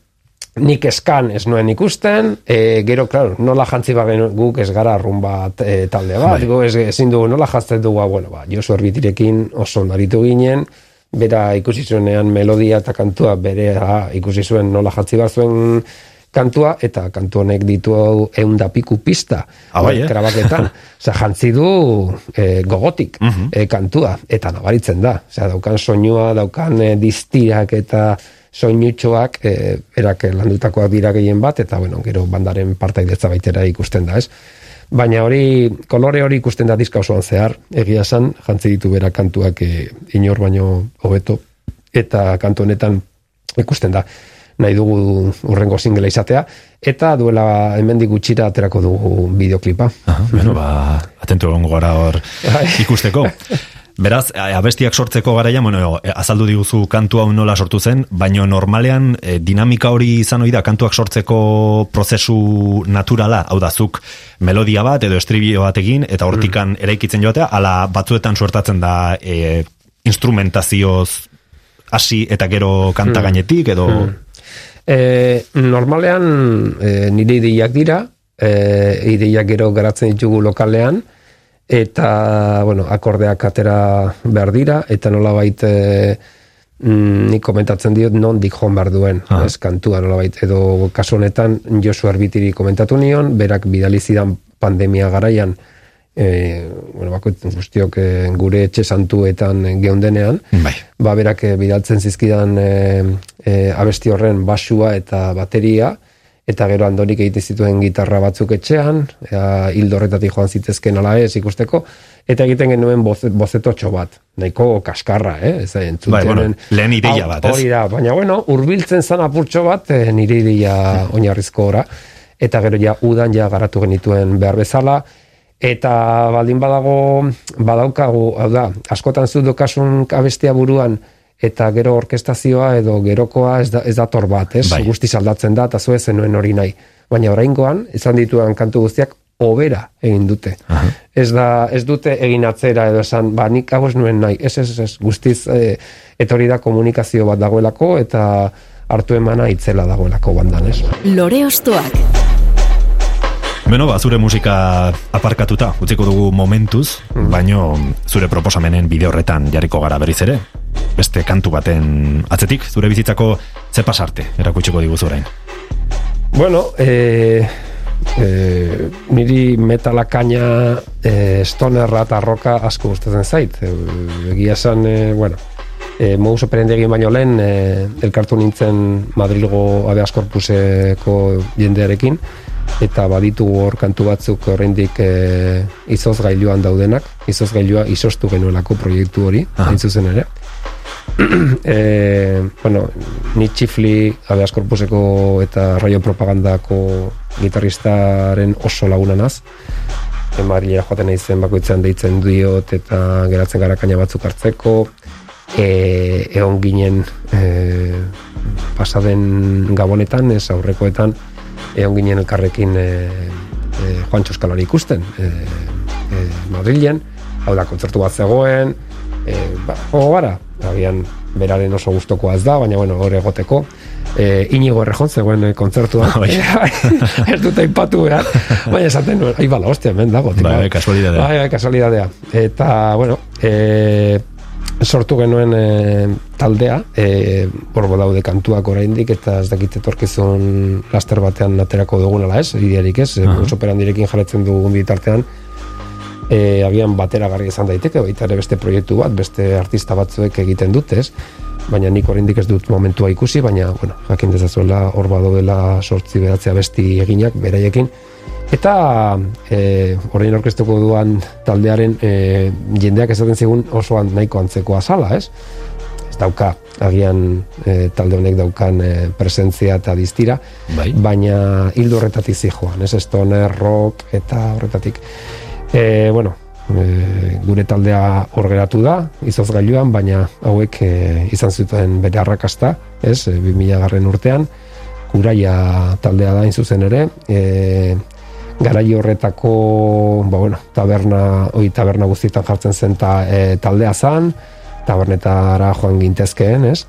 nik eskan ez nuen ikusten, e, gero, claro, nola jantzi bagen guk ez gara rumba e, talde bat, Bai. ez, ezin dugu nola jantzen dugu, ba, bueno, ba, Josu Erbitirekin oso ondaritu ginen, bera ikusi zuenean melodia eta kantua bere ikusi zuen nola jantzi bat zuen kantua, eta kantu honek ditu hau eun da piku pista, Ah, bai, eh? grabaketan. Osa, jantzi du e, gogotik e, kantua, eta nabaritzen da. Osea, daukan soinua, daukan e, diztirak eta soinutxoak e, erak landutakoak dira gehien bat, eta bueno, gero bandaren partaidetza baitera ikusten da, ez? Baina hori, kolore hori ikusten da diska osoan zehar, egia esan, jantzi ditu bera kantuak e, inor baino hobeto, eta kantu honetan ikusten da nahi dugu urrengo singela izatea, eta duela hemendik gutxira aterako dugu bideoklipa. Aha, bueno, ba, atentu egongo gara hor Bai. ikusteko. Beraz, abestiak sortzeko garaia, bueno, e, azaldu diguzu kantu hau nola sortu zen, baino normalean e, dinamika hori izan ohi da kantuak sortzeko prozesu naturala, hau da zuk melodia bat edo estribio bat egin eta hortikan eraikitzen joatea, ala batzuetan suertatzen da e, instrumentazioz hasi eta gero kanta gainetik edo E, normalean e, nire ideiak dira, e, ideiak gero garatzen ditugu lokalean, eta, bueno, akordeak atera behar dira, eta nolabait e, mm, nik komentatzen diot non dik joan behar duen, Ah. ez kantua nolabait, edo kasu honetan Josu Arbitiri komentatu nion, berak bidali zidan pandemia garaian, e, bueno, bakoit guztiok e, gure etxe santuetan geundenean, bai. ba, berak eh, bidaltzen zizkidan e, e, abesti horren basua eta bateria, eta gero andorik egite zituen gitarra batzuk etxean, ea, hildo horretatik joan zitezken ala ez ikusteko, eta egiten genuen boze, bozetotxo bat, nahiko kaskarra, eh? Ez, entzuten, Bai, bueno, lehen ideia bat, ez? Hori da, baina bueno, urbiltzen zan apurtxo bat, e, nire ideia oinarrizko ora, eta gero ja udan ja garatu genituen behar bezala, eta baldin badago badaukagu, hau da, askotan zu dokasun abestia buruan eta gero orkestazioa edo gerokoa ez, da, ez dator bat, ez? Bai. Guztiz aldatzen da, eta zu ez zenuen hori nahi. Baina oraingoan, izan dituen kantu guztiak hobera egin dute. Ez da, ez dute egin atzera edo esan, ba, nik hau ez nuen nahi, ez, ez, ez, guztiz, e, eta hori da komunikazio bat dagoelako, eta hartu emana itzela dagoelako bandan, ez? Lore Ostoak. Beno, ba, zure musika aparkatuta, utziko dugu momentuz, baino zure proposamenen bide horretan jarriko gara berriz ere. Beste kantu baten atzetik, zure bizitzako ze pasarte, erakutsiko diguzu orain. Bueno, e, e, niri metalakaina e, stonerra eta roka asko gustatzen zait. E, egia esan, e, bueno, e, modus operandi egin baino lehen e, elkartu nintzen Madrilgo abeas korpuseko jendearekin eta baditu hor kantu batzuk oraindik e, izoz daudenak, izoz gailua izostu genuelako proiektu hori, hain zuzen ere. E, bueno, ni txifli abeas korpuseko eta raio propagandako gitarristaren oso laguna naz. Emarilera joaten naizen bakoitzean deitzen diot eta geratzen gara kaina batzuk hartzeko. E, egon ginen e, pasaden gabonetan, ez aurrekoetan, egon ginen elkarrekin e, e, Juan Txoskalari ikusten. E, e, Madrilen, hau da, kontzertu bat zegoen, e, ba, gara, agian beraren oso gustokoa ez da, baina bueno, hor egoteko, e, inigo errejon zegoen e, kontzertua, Bai. ez dut aipatu behar, baina esaten nuen, ai bala, hostia, hemen dago, tiko. Bai, kasualidadea. Bai, bai, kasualidadea. Eta, bueno, e, sortu genuen e, taldea, e, borbo daude kantuak oraindik eta ez dakit etorkizun laster batean aterako dugunala ez, idearik ez, uh -huh. operandirekin jarretzen dugun bitartean, e, agian bateragarri izan daiteke, baita ere beste proiektu bat, beste artista batzuek egiten dute, ez? Baina nik oraindik ez dut momentua ikusi, baina, bueno, jakin dezazuela hor dela sortzi bedatzea besti eginak, beraiekin. Eta e, orain orkestuko duan taldearen e, jendeak esaten zigun osoan nahiko antzekoa zala, ez? Ez dauka, agian e, talde honek daukan e, presentzia eta distira, Bai. baina hildo horretatik zijoan, ez? Stoner, rock eta horretatik. E, bueno, e, gure taldea hor geratu da, izoz gailuan, baina hauek e, izan zuten bere arrakasta, ez, e, 2000 garren urtean, kuraia taldea da zuzen ere, e, garai horretako, ba bueno, taberna, oi taberna guztietan jartzen zen ta, e, taldea zan, tabernetara joan gintezkeen, ez?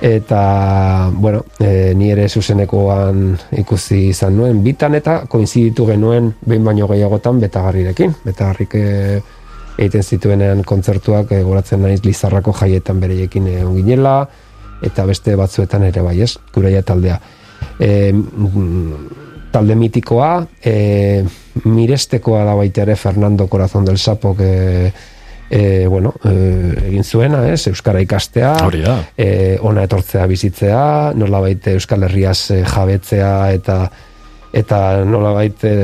Eta, bueno, e, ni ere zuzenekoan ikusi izan nuen, bitan eta koinziditu genuen behin baino gehiagotan betagarrirekin. Betagarrik e, egiten zituenean kontzertuak e, goratzen naiz Lizarrako jaietan bereiekin egon ginela, eta beste batzuetan ere bai, ez? Kuraia taldea. E, talde mitikoa, e, mirestekoa da baita ere Fernando Corazón del Sapo, que e, bueno, e, egin zuena, ez, Euskara ikastea, Hori da. e, ona etortzea bizitzea, nolabait Euskal Herriaz e, jabetzea eta eta nolabait e,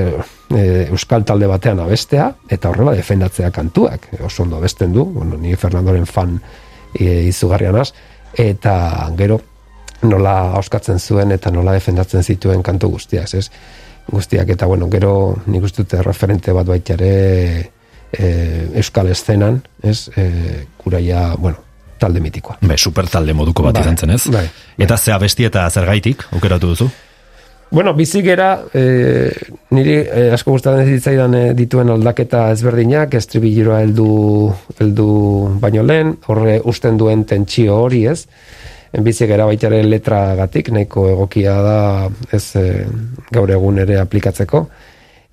e, Euskal talde batean abestea eta horrela defendatzea kantuak, oso ondo abesten du, bueno, ni Fernandoren fan e, izugarrian az, eta gero nola auskatzen zuen eta nola defendatzen zituen kantu guztiak, ez? Guztiak eta bueno, gero nik uste dut referente bat baita ere e, euskal eszenan, ez? E, kuraia, bueno, talde mitikoa. Be, super talde moduko bat Bai, izan zen, ez? bai. Eta ze abesti eta zergaitik, aukeratu duzu? Bueno, bizigera, e, niri e, asko gustatzen zitzaidan e, dituen aldaketa ezberdinak, estribilloa heldu heldu baino lehen, horre usten duen tentsio hori, ez? Bizigera baita ere letragatik, nahiko egokia da ez e, gaur egun ere aplikatzeko.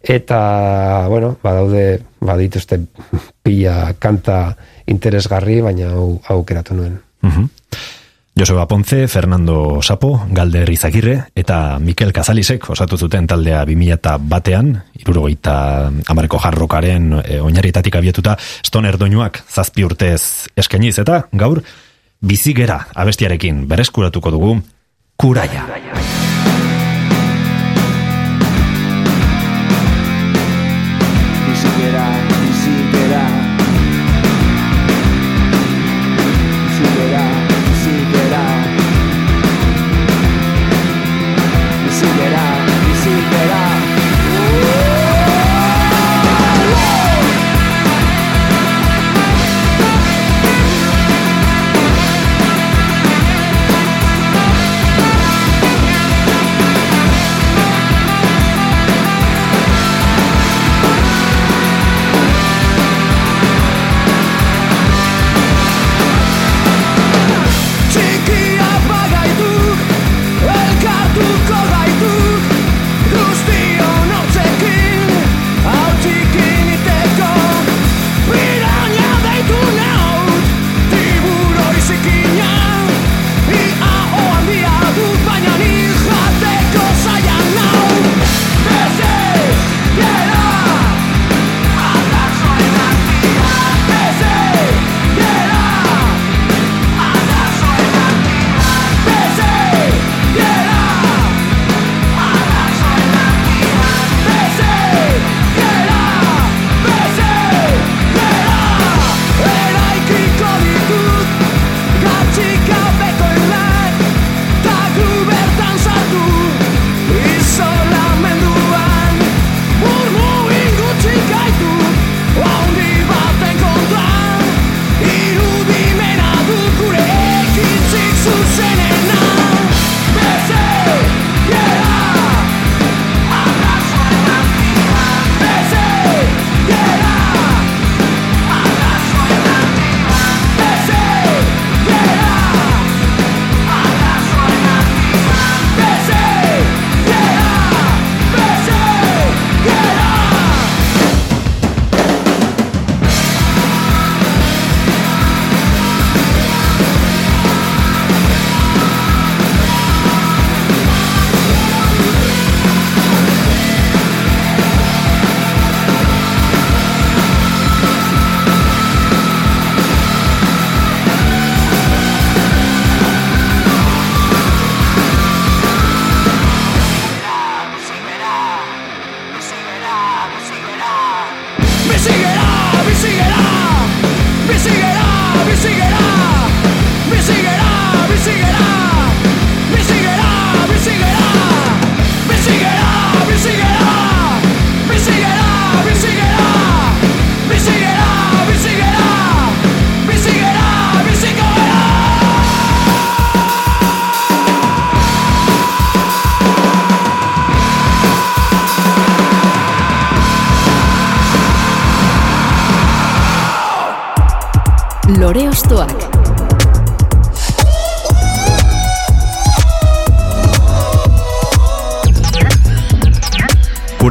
Eta, bueno, badaude, badituzte pila kanta interesgarri, baina hau aukeratu nuen. Mhm. Joseba Ponce, Fernando Sapo, Galder Izagirre eta Mikel Kazalisek osatu zuten taldea 2000 batean, irurogeita amareko jarrokaren e, oinarrietatik abietuta, stoner doinuak zazpi urtez eskeniz eta gaur bizigera abestiarekin berreskuratuko dugu kuraia. Bizigera,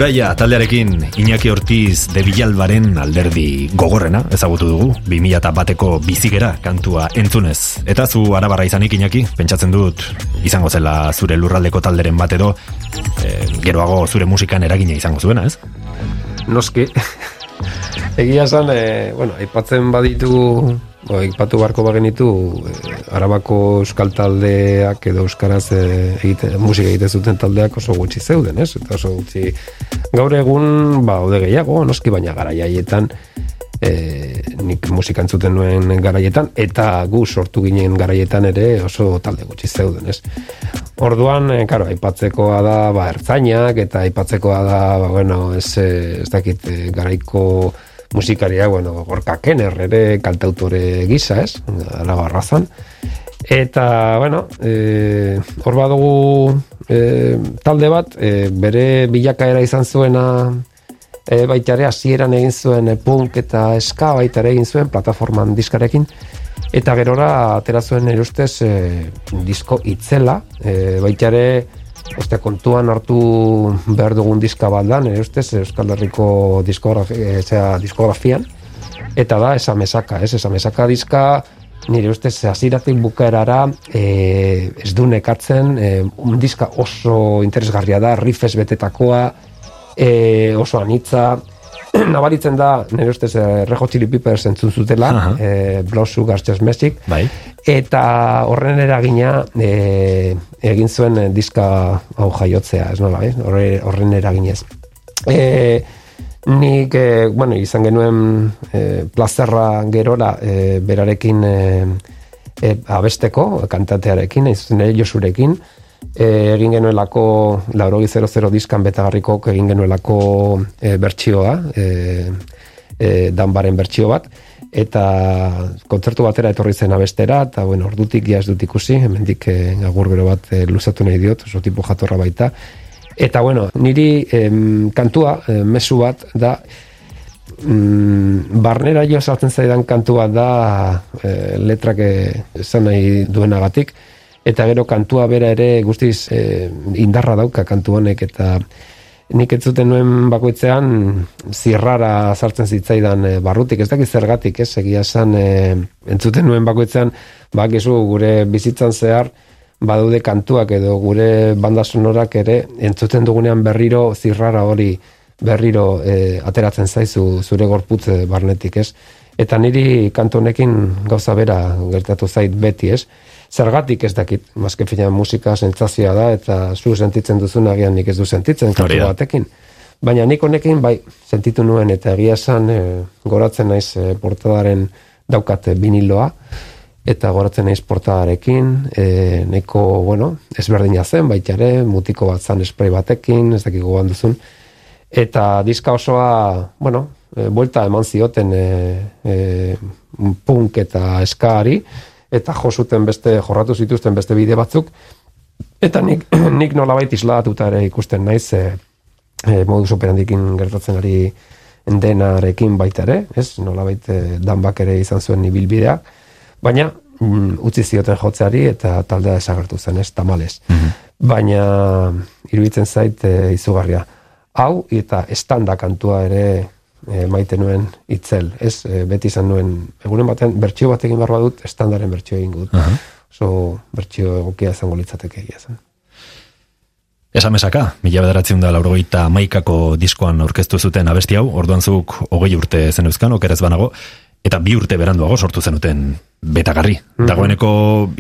Uraia taldearekin Iñaki Ortiz de Villalbaren alderdi gogorrena ezagutu dugu 2000 bateko bizigera kantua entzunez. Eta zu arabarra izanik Iñaki, pentsatzen dut izango zela zure lurraldeko talderen bat edo eh, geroago zure musikan eragina izango zuena, ez? Noski. Egia esan, e, bueno, aipatzen baditu, aipatu barko bagenitu, e, arabako euskal taldeak edo euskaraz e, egite, musika egite zuten taldeak oso gutxi zeuden, ez? Eta oso gutxi gaur egun, ba, ode gehiago, noski baina garaiaietan, e, nik musika entzuten nuen garaietan, eta gu sortu ginen garaietan ere oso talde gutxi zeuden, ez? Orduan, e, karo, aipatzekoa da, ba, ertzainak, eta aipatzekoa da, ba, bueno, ez, eh, ez dakit, garaiko musikaria, bueno, gorka kener ere kantautore gisa, ez? Arago arrazan. Eta, bueno, e, hor badugu e, talde bat, e, bere bilakaera izan zuena e, baita ere hasieran egin zuen punk eta ska baita ere egin zuen plataforman diskarekin eta gerora atera zuen nire ustez e, disko itzela e, baita ere Oste, kontuan hartu behar dugun diska bat da, nire ustez, Euskal Herriko diskografi, e, zera, diskografian, eta da, esa mesaka, ez, esa mesaka diska, nire ustez, hasieratik bukaerara, e, ez du nekatzen, e, un diska oso interesgarria da, rifes betetakoa, e, oso anitza, nabaritzen da, nire ustez, eh, Rejo Chili Peppers entzun zutela, Aha. eh, Blood Sugar Just Magic, Bai. Eta horren eragina eh, egin zuen diska hau jaiotzea, ez nola, eh? Horre, horren eraginez. E, nik, eh, bueno, izan genuen eh, plazerra gerora eh, berarekin eh, eh, abesteko, kantatearekin, zuzen ere Josurekin, e, egin genuelako laurogi 00 diskan betagarriko egin genuelako e, bertsioa e, e, danbaren bertsio bat eta kontzertu batera etorri zen abestera eta bueno, ordutik ja ez dut ikusi hemendik e, agur bero bat e, luzatu nahi diot, oso tipo jatorra baita. Eta bueno, niri em, kantua, e, mezu bat da mm, barnera jo sartzen zaidan kantu bat da e, letrak eh, esan nahi duenagatik. Eta gero kantua bera ere guztiz e, indarra dauka kantu honek eta nik ez zuten nuen bakoitzean zirrara sartzen zitzaidan e, barrutik, ez dakit zergatik, ez egia esan e, entzuten nuen bakoitzean bakizu gure bizitzan zehar badaude kantuak edo gure banda sonorak ere entzuten dugunean berriro zirrara hori berriro e, ateratzen zaizu zure gorputz barnetik, ez? Eta niri kantu honekin gauza bera gertatu zait beti, ez? Zergatik ez dakit, mazke fina musika sentsazioa da, eta zu sentitzen duzun agian nik ez du sentitzen kantu da. batekin. Baina nik honekin bai sentitu nuen eta egia esan e, goratzen naiz e, portadaren daukate viniloa eta goratzen naiz portadarekin, e, neko, bueno, ezberdina zen, baita ere, mutiko bat zan spray batekin, ez dakik gogoan duzun, eta diska osoa, bueno, e, buelta eman zioten e, e, punk eta eskaari, eta jo zuten beste, jorratu zituzten beste bide batzuk, eta nik, nik nolabait isladatuta ere ikusten naiz, e, e, modus operandikin gertatzen ari denarekin baita ere, ez? Nolabait e, danbak ere izan zuen ibilbidea, baina mm, utzi zioten jotzeari eta taldea desagertu zen, ez, tamales. Baina iruditzen zait e, izugarria. Hau eta estanda kantua ere e, maite nuen itzel, ez? E, beti izan nuen, egunen batean, bertsio bat egin behar badut, estandaren bertsio egin gut. Oso bertsio egokia izango litzateke egia zen. Esamesaka, mila bederatzen da laurogeita maikako diskoan aurkeztu zuten abesti hau, orduan zuk hogei urte zen euskan, okerez banago, eta bi urte beranduago sortu zenuten betagarri. Dagoeneko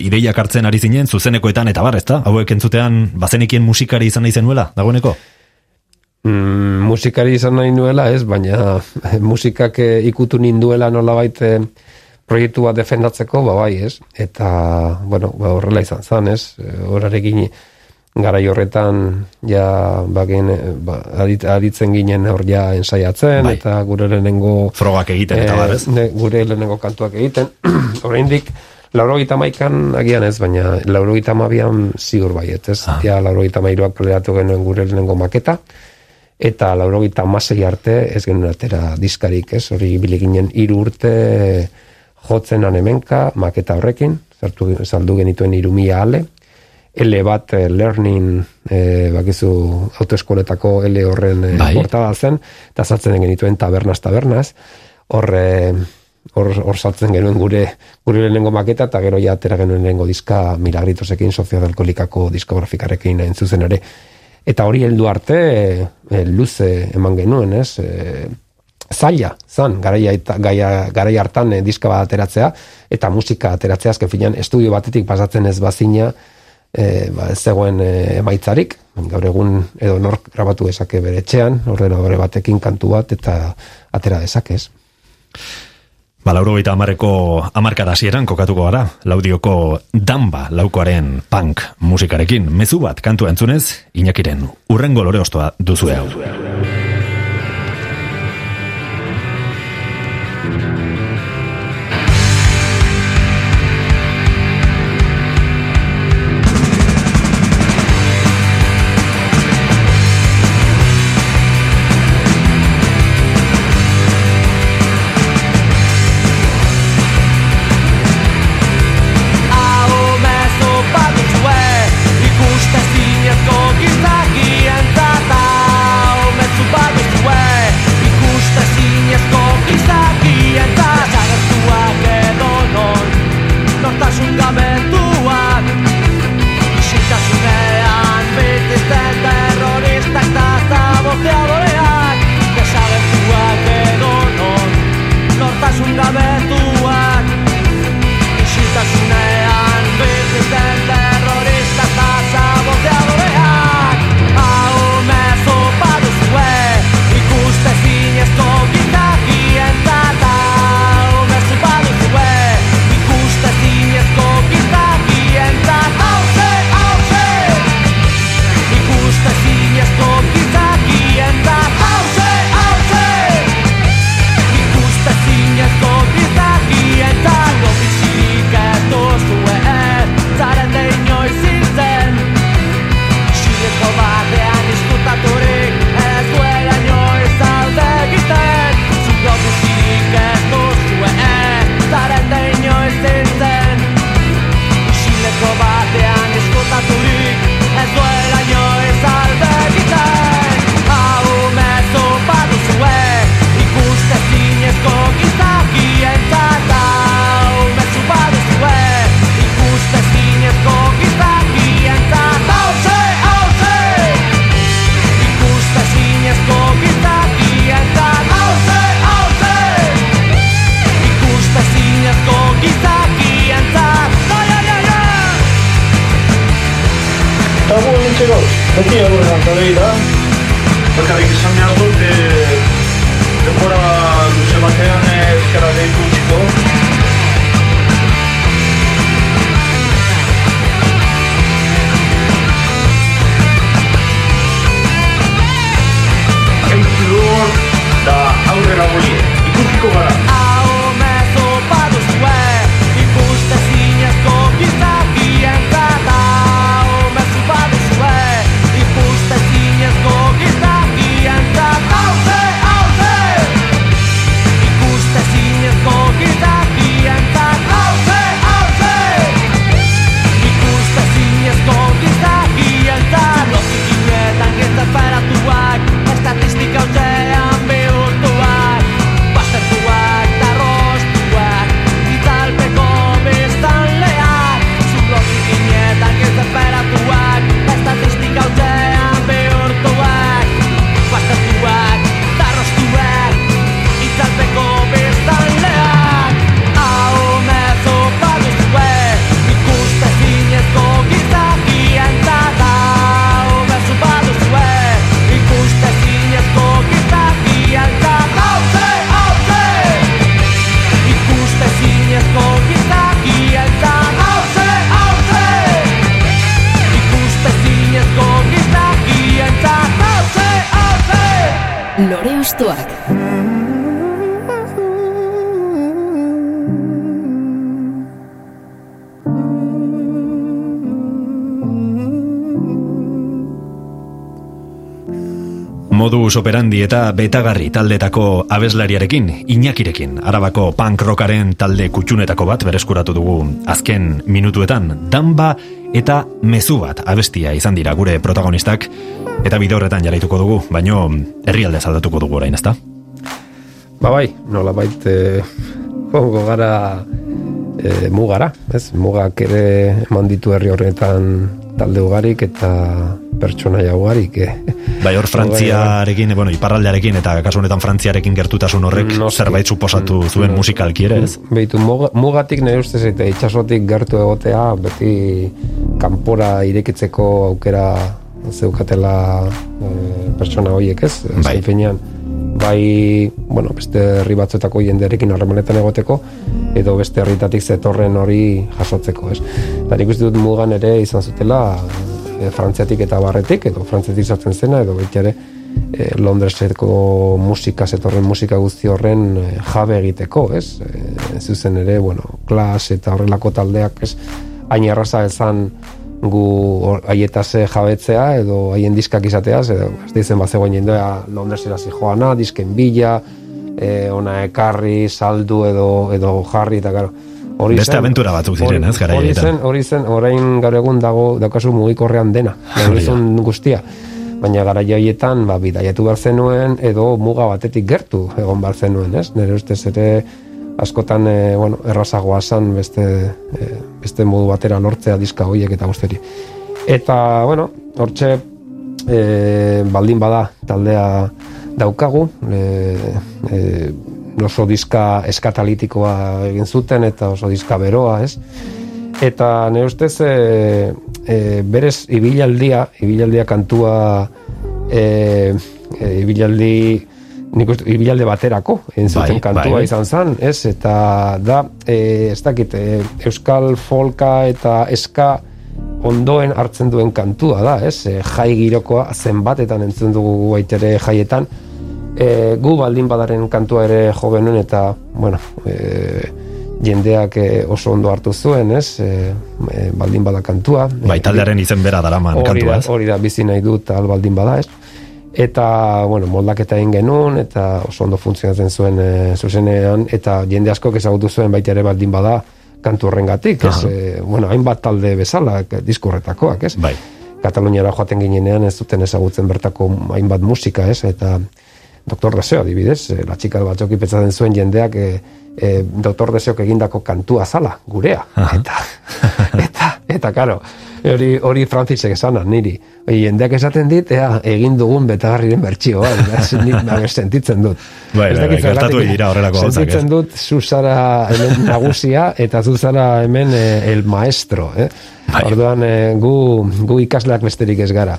ideiak hartzen ari zinen, zuzenekoetan eta bar, ezta? Hauek entzutean, bazenekien musikari izan nahi zenuela, dagoeneko? Mm, musikari izan nahi nuela, ez, baina musikak eh, ikutu ninduela nolabait eh, proiektu bat defendatzeko, ba bai, ez? Eta, bueno, ba, horrela izan zan, ez? Eh, Horarekin garai horretan ja bagen, eh, ba, adit, aditzen ginen hor ja ensaiatzen Bai. eta gure lehenengo Frogak egiten eta bar, ez? Eh, ne- gure lehenengo kantuak egiten. Oraindik laurogeita maikan agian ez, baina laurogeita mabian ziur baiet, ez? Ah. Ja laurogeita mairuak kaleratu genuen gure lehenengo maketa, eta laurogeita masei arte ez genuen atera diskarik, ez? Hori ibili ginen hiru urte jotzenan hemenka, maketa horrekin, zartu, saldu genituen irumia ale, L bat eh, learning eh, bakizu autoeskoletako L horren eh, Bai. portada zen, eta saltzen genituen tabernaz tabernaz, hor hor, hor saltzen genuen gure gure lehenengo maketa eta gero ja atera genuen lehenengo diska Milagritosekin soziodalkolikako diskografikarekin hain zuzen ere. Eta hori heldu arte e, e, luze eman genuen, ez? E, zaila, zan, garaia, gaia, garaia hartan e, diska bat ateratzea, eta musika ateratzea, azken finean, estudio batetik pasatzen ez bazina, e, ba, ez zegoen emaitzarik, gaur egun edo nork grabatu dezake bere etxean, ordenadore batekin kantu bat, eta atera dezakez. Ba, lauro eta amarkada hasieran kokatuko gara, laudioko damba laukoaren punk musikarekin, mezu bat kantu entzunez, inakiren urrengo lore ostoa duzue hau. Hau Modus operandi eta betagarri taldetako abeslariarekin, Iñakirekin, arabako punk rockaren talde kutxunetako bat bereskuratu dugu azken minutuetan, danba eta mezu bat abestia izan dira gure protagonistak, eta bide horretan jarraituko dugu, baino herrialde aldatuko dugu orain, ezta? Ba bai, nola bait, e, gara e, mugara, ez? Mugak ere eman ditu herri horretan talde ugarik eta pertsonaia ugarik. Eh? Bai, hor Frantziarekin, bueno, iparraldearekin eta kasu honetan Frantziarekin gertutasun horrek Noski. zerbait suposatu zuen musikalki ere, ez? Beitu, mugatik nahi ustez eta itxasotik gertu egotea, beti kanpora irekitzeko aukera zeukatela e, pertsona horiek, ez? Bai. Zaifenean, bai, bueno, beste herri batzuetako jendearekin harremanetan egoteko, edo beste herritatik zetorren hori jasotzeko, ez? Eta nik uste dut mugan ere izan zutela e, frantziatik eta barretik, edo frantziatik sartzen zena, edo beti ere e, Londreseko musika, zetorren musika guzti horren e, jabe egiteko, ez? E, zuzen ere, bueno, klas eta horrelako taldeak, ez? Hain erraza ezan gu haietase jabetzea, edo haien diskak izateaz, edo ez dizen bat zegoen jendea Londresera joana, disken bila, e, ona ekarri, saldu edo, edo jarri, eta gero, Hori Beste aventura batzuk ziren, ez, gara Hori zen, hori zen, orain gaur egun dago, daukazu mugikorrean dena, hori guztia. Baina gara jaietan, ba, bidaiatu behar zenuen, edo muga batetik gertu egon behar zenuen, ez? Nire ustez ere, askotan, e, bueno, errazagoa zan beste, e, beste modu batera lortzea diska hoiek eta guzteri. Eta, bueno, hortxe, e, baldin bada, taldea daukagu, e, e, oso diska eskatalitikoa egin zuten eta oso diska beroa, ez? Eta ne ustez e, e, berez ibilaldia, ibilaldia kantua e, e, ibilaldi nik uste, ibilalde baterako entzuten bai, kantua bai, izan zen, ez? Eta da, e, ez dakit, e, euskal folka eta eska ondoen hartzen duen kantua da, ez? E, jai girokoa zenbatetan entzun dugu baitere jaietan, e, gu baldin badaren kantua ere jo genuen eta bueno, e, jendeak e, oso ondo hartu zuen, ez? E, e, baldin bada kantua. Bai, taldearen izen bera daraman kantua, ez? Hori da, bizi nahi dut al baldin bada, ez? Eta, bueno, moldaketa egin genuen, eta oso ondo funtzionatzen zuen e, zuzenean, eta jende asko ezagutu zuen baita ere baldin bada kantu horrengatik, ez? E, bueno, hainbat talde bezala, diskurretakoak, ez? Bai. Kataluniara joaten ginenean ez duten ezagutzen bertako hainbat musika, ez? Eta Doktor Deseo, adibidez, e, la txika batzok ipetzaten zuen jendeak e, e, Doktor Deseok egindako kantua zala, gurea. Eta, eta, eta, karo, hori, hori frantzisek esana, niri. Jendeak esaten dit, ea, egin dugun betagarriren bertxioa, bai, sentitzen dut. Bai, bai, gertatu dira horrelako Sentitzen dut, zuzara hemen nagusia, eta zuzara hemen el maestro, eh? Bai. Orduan, gu, gu ikasleak besterik ez gara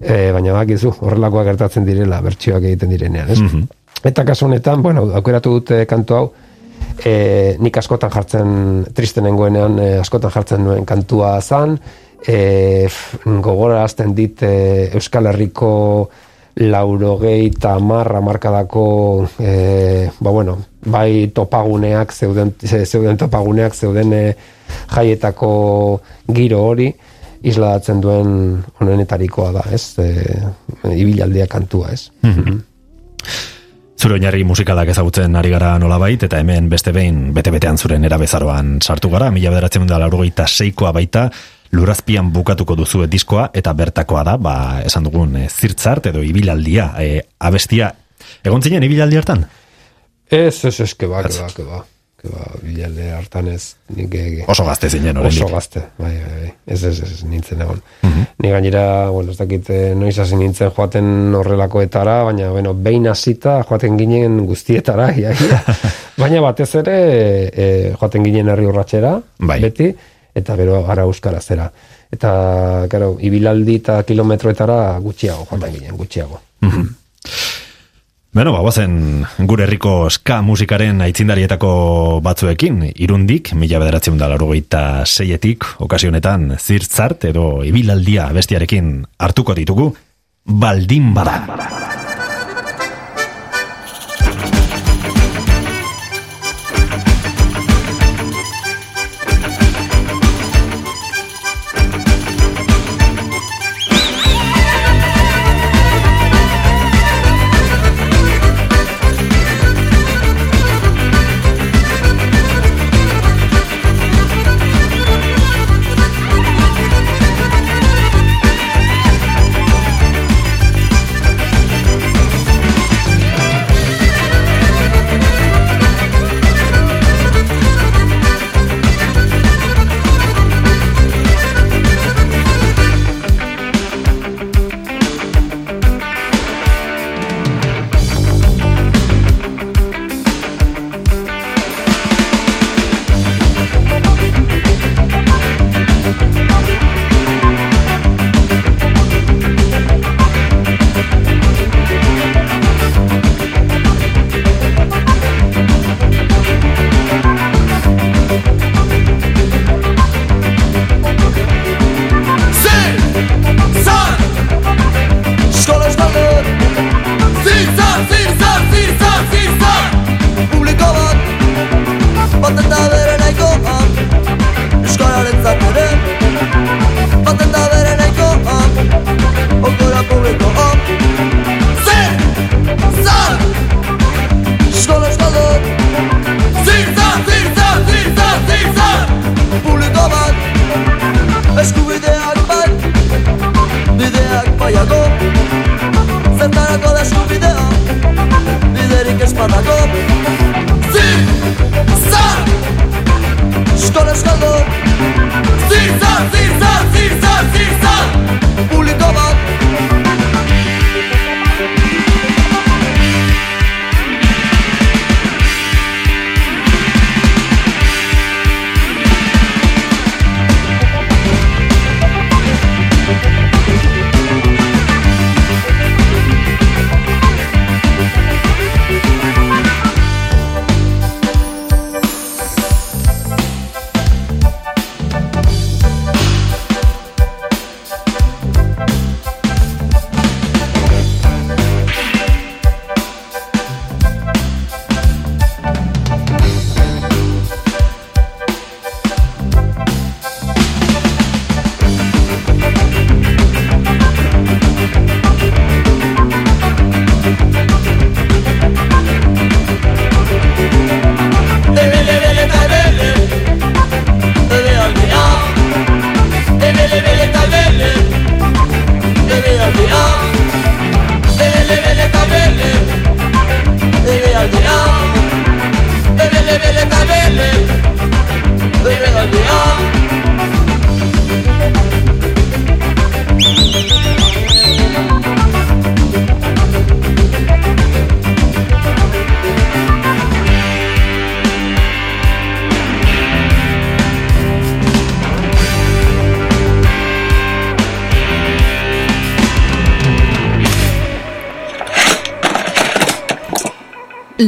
e, baina bakizu horrelakoa gertatzen direla bertsioak egiten direnean, ez? Mm Eta kasu honetan, bueno, aukeratu dute kantu hau, e, nik askotan jartzen, triste nengoenean, e, askotan jartzen nuen kantua zan, e, gogora azten dit e, Euskal Herriko laurogei eta marra markadako e, ba bueno, bai topaguneak zeuden, zeuden topaguneak zeuden e, jaietako giro hori isladatzen duen honenetarikoa da, ez? E, ibilaldia kantua, ez? Mm Zure oinarri musikalak ezagutzen ari gara nolabait, eta hemen beste behin bete-betean zuren erabezaroan sartu gara, mila bederatzen da laurogeita seikoa baita, lurazpian bukatuko duzu diskoa, eta bertakoa da, ba, esan dugun, e, zirtzart edo ibilaldia, e, abestia, egon zinen ibilaldi hartan? Ez, ez, ez, keba, keba, keba ba, bilalde hartan ez nik, oso gazte zinen oso gazte bai, bai, bai. Ez, ez, ez, nintzen egon mm -hmm. ni gainera, bueno, ez dakit eh, noiz hasi nintzen joaten horrelakoetara baina, bueno, behin hasita joaten ginen guztietara ia, ia. baina batez ere e, joaten ginen herri urratxera bai. beti, eta bero gara euskara zera eta, claro, ibilaldi eta kilometroetara gutxiago joaten ginen, gutxiago mm Beno, ba, bazen gure herriko ska musikaren aitzindarietako batzuekin, irundik, mila bederatzen da larogeita seietik, okasionetan zirtzart edo ibilaldia bestiarekin hartuko ditugu, baldin bada.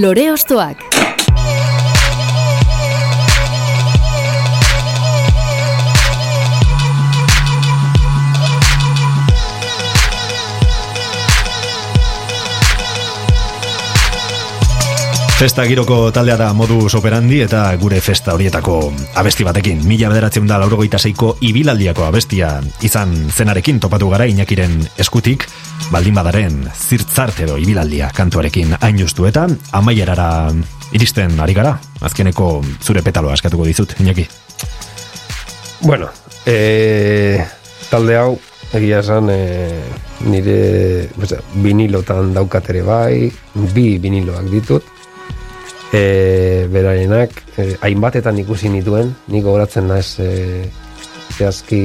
Lore Ostoak. Festa giroko taldea da modus operandi eta gure festa horietako abesti batekin. Mila bederatzen da laurogeita zeiko ibilaldiako abestia izan zenarekin topatu gara inakiren eskutik, baldin badaren zirtzart edo ibilaldia kantuarekin hain justu eta amaierara iristen ari gara, azkeneko zure petaloa askatuko dizut, inaki. Bueno, e, talde hau egia esan e, nire oza, vinilotan daukatere bai, bi viniloak ditut, e, berarenak e, hainbatetan ikusi nituen, nik gogoratzen naiz e, zehazki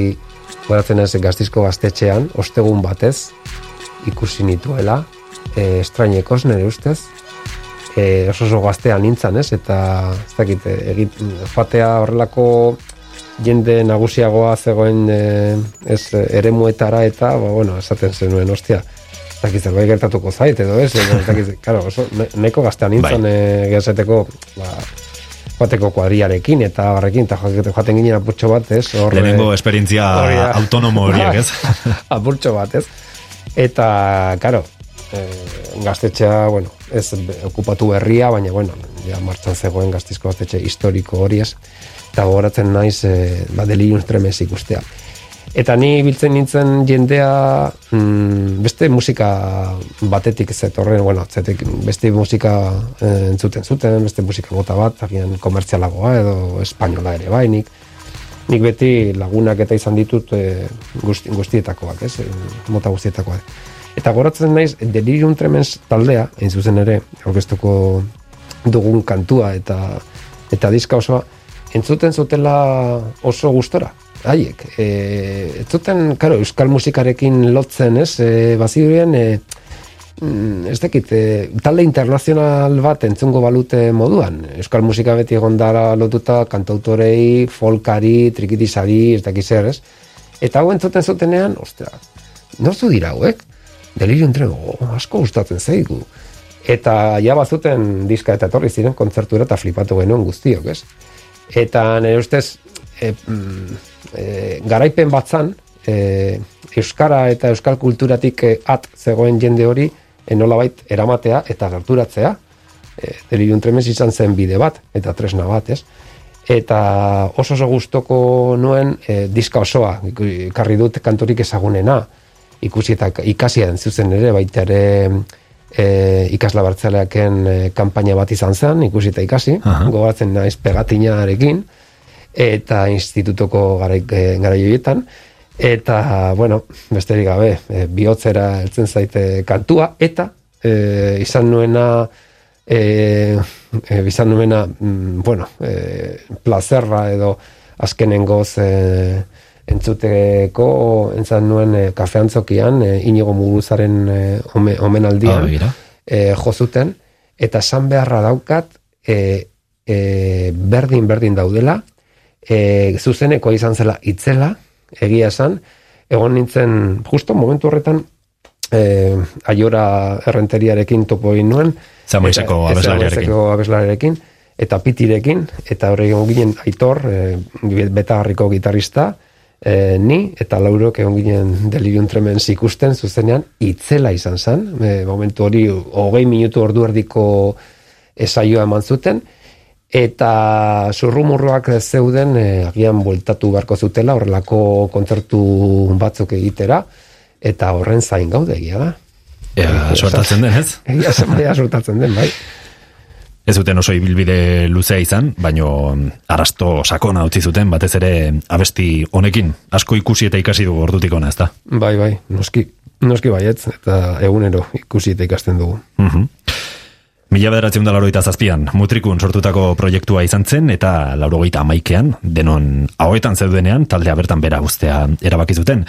gogoratzen naiz gaztizko gaztetxean, ostegun batez ikusi nituela, e, estrainekos nire ustez, e, oso oso gaztea nintzan, ez? Eta ez dakit, egit, joatea horrelako jende nagusiagoa zegoen e, ez eremuetara eta, ba, bueno, esaten zenuen, ostia, ez dakit zerbait gertatuko zait, edo ez, ez dakit, claro, oso, nahiko gaztea nintzan, Bai. e, ba, joateko kuadriarekin eta barrekin, eta joaten ginen apurtxo bat, ez? Hor, Lehenengo e, esperientzia autonomo horiek, ez? apurtxo bat, ez? Eta, karo, e, gaztetxea, bueno, ez okupatu berria, baina, bueno, ja martxan zegoen gaztizko gaztetxe historiko hori ez, eta gogoratzen naiz, e, ba, delirium tremens ikustea. Eta ni biltzen nintzen jendea mm, beste musika batetik zetorren, bueno, zetek, beste musika eh, entzuten zuten, beste musika mota bat, agian komertzialagoa edo espainola ere bai, nik, beti lagunak eta izan ditut e, guzti, guztietakoak, ez, e, mota guztietakoak. Eta goratzen naiz, Delirium Tremens taldea, hain zuzen ere, aurkeztuko dugun kantua eta eta diska osoa, entzuten zutela oso gustora, haiek. E, ez zuten, karo, euskal musikarekin lotzen, ez, e, baziruen, e, ez dakit, e, talde internazional bat entzungo balute moduan. Euskal musika beti egon dara lotuta kantautorei, folkari, trikitisari, ez dakit zer, ez? Eta hau entzuten zutenean, ostra, norzu dira hauek? Delirium Tremens, oh, asko gustatzen zaigu. Eta ja bazuten diska eta etorri ziren kontzertura eta flipatu genuen guztiok, ez? Eta nire ustez, e, mm, e, garaipen batzan, e, Euskara eta Euskal kulturatik at zegoen jende hori, nolabait eramatea eta gerturatzea, e, delirium tremens izan zen bide bat, eta tresna bat, ez? Eta oso oso gustoko nuen e, diska osoa, karri dut kantorik ezagunena, ikusi eta ikasian zuzen ere, baita ere e, ikasla bartzaleaken e, kanpaina bat izan zen, ikusi eta ikasi, Aha. gogatzen naiz pegatinarekin, eta institutoko garai, e, eta, bueno, besterik gabe, e, bihotzera heltzen zaite kantua, eta e, izan nuena, e, e, izan nuena, mm, bueno, e, plazerra edo azkenengoz e, entzuteko entzan nuen e, kafeantzokian, e, inigo muguzaren e, ome, omenaldian, Ah, e, jozuten, eta esan beharra daukat, e, e, berdin berdin daudela, e, zuzeneko izan zela itzela, egia esan, egon nintzen, justo momentu horretan, e, aiora errenteriarekin topo egin nuen, Zamoizeko abeslariarekin. Abeslariarekin, eta pitirekin, eta horre egon ginen aitor, e, betagarriko gitarrista, e, ni, eta laurok egon ginen delirium tremens ikusten, zuzenean, itzela izan zen, e, momentu hori, hogei minutu ordu erdiko esaioa eman zuten, eta zurrumurroak zeuden e, agian bueltatu beharko zutela horrelako kontzertu batzuk egitera eta horren zain gaude egia da. Ea, sortatzen den, ez? Egia zen, ea sortatzen den, bai. Ez zuten oso ibilbide luzea izan, baino mm, arrasto sakona utzi zuten, batez ere abesti honekin, asko ikusi eta ikasi dugu ordutik ona, ezta? Bai, bai, noski, noski baietz, eta egunero ikusi eta ikasten dugu. Mhm. Mila bederatzen da zazpian, mutrikun sortutako proiektua izan zen, eta laurogeita amaikean, denon hauetan zeudenean, taldea bertan bera guztea erabaki zuten.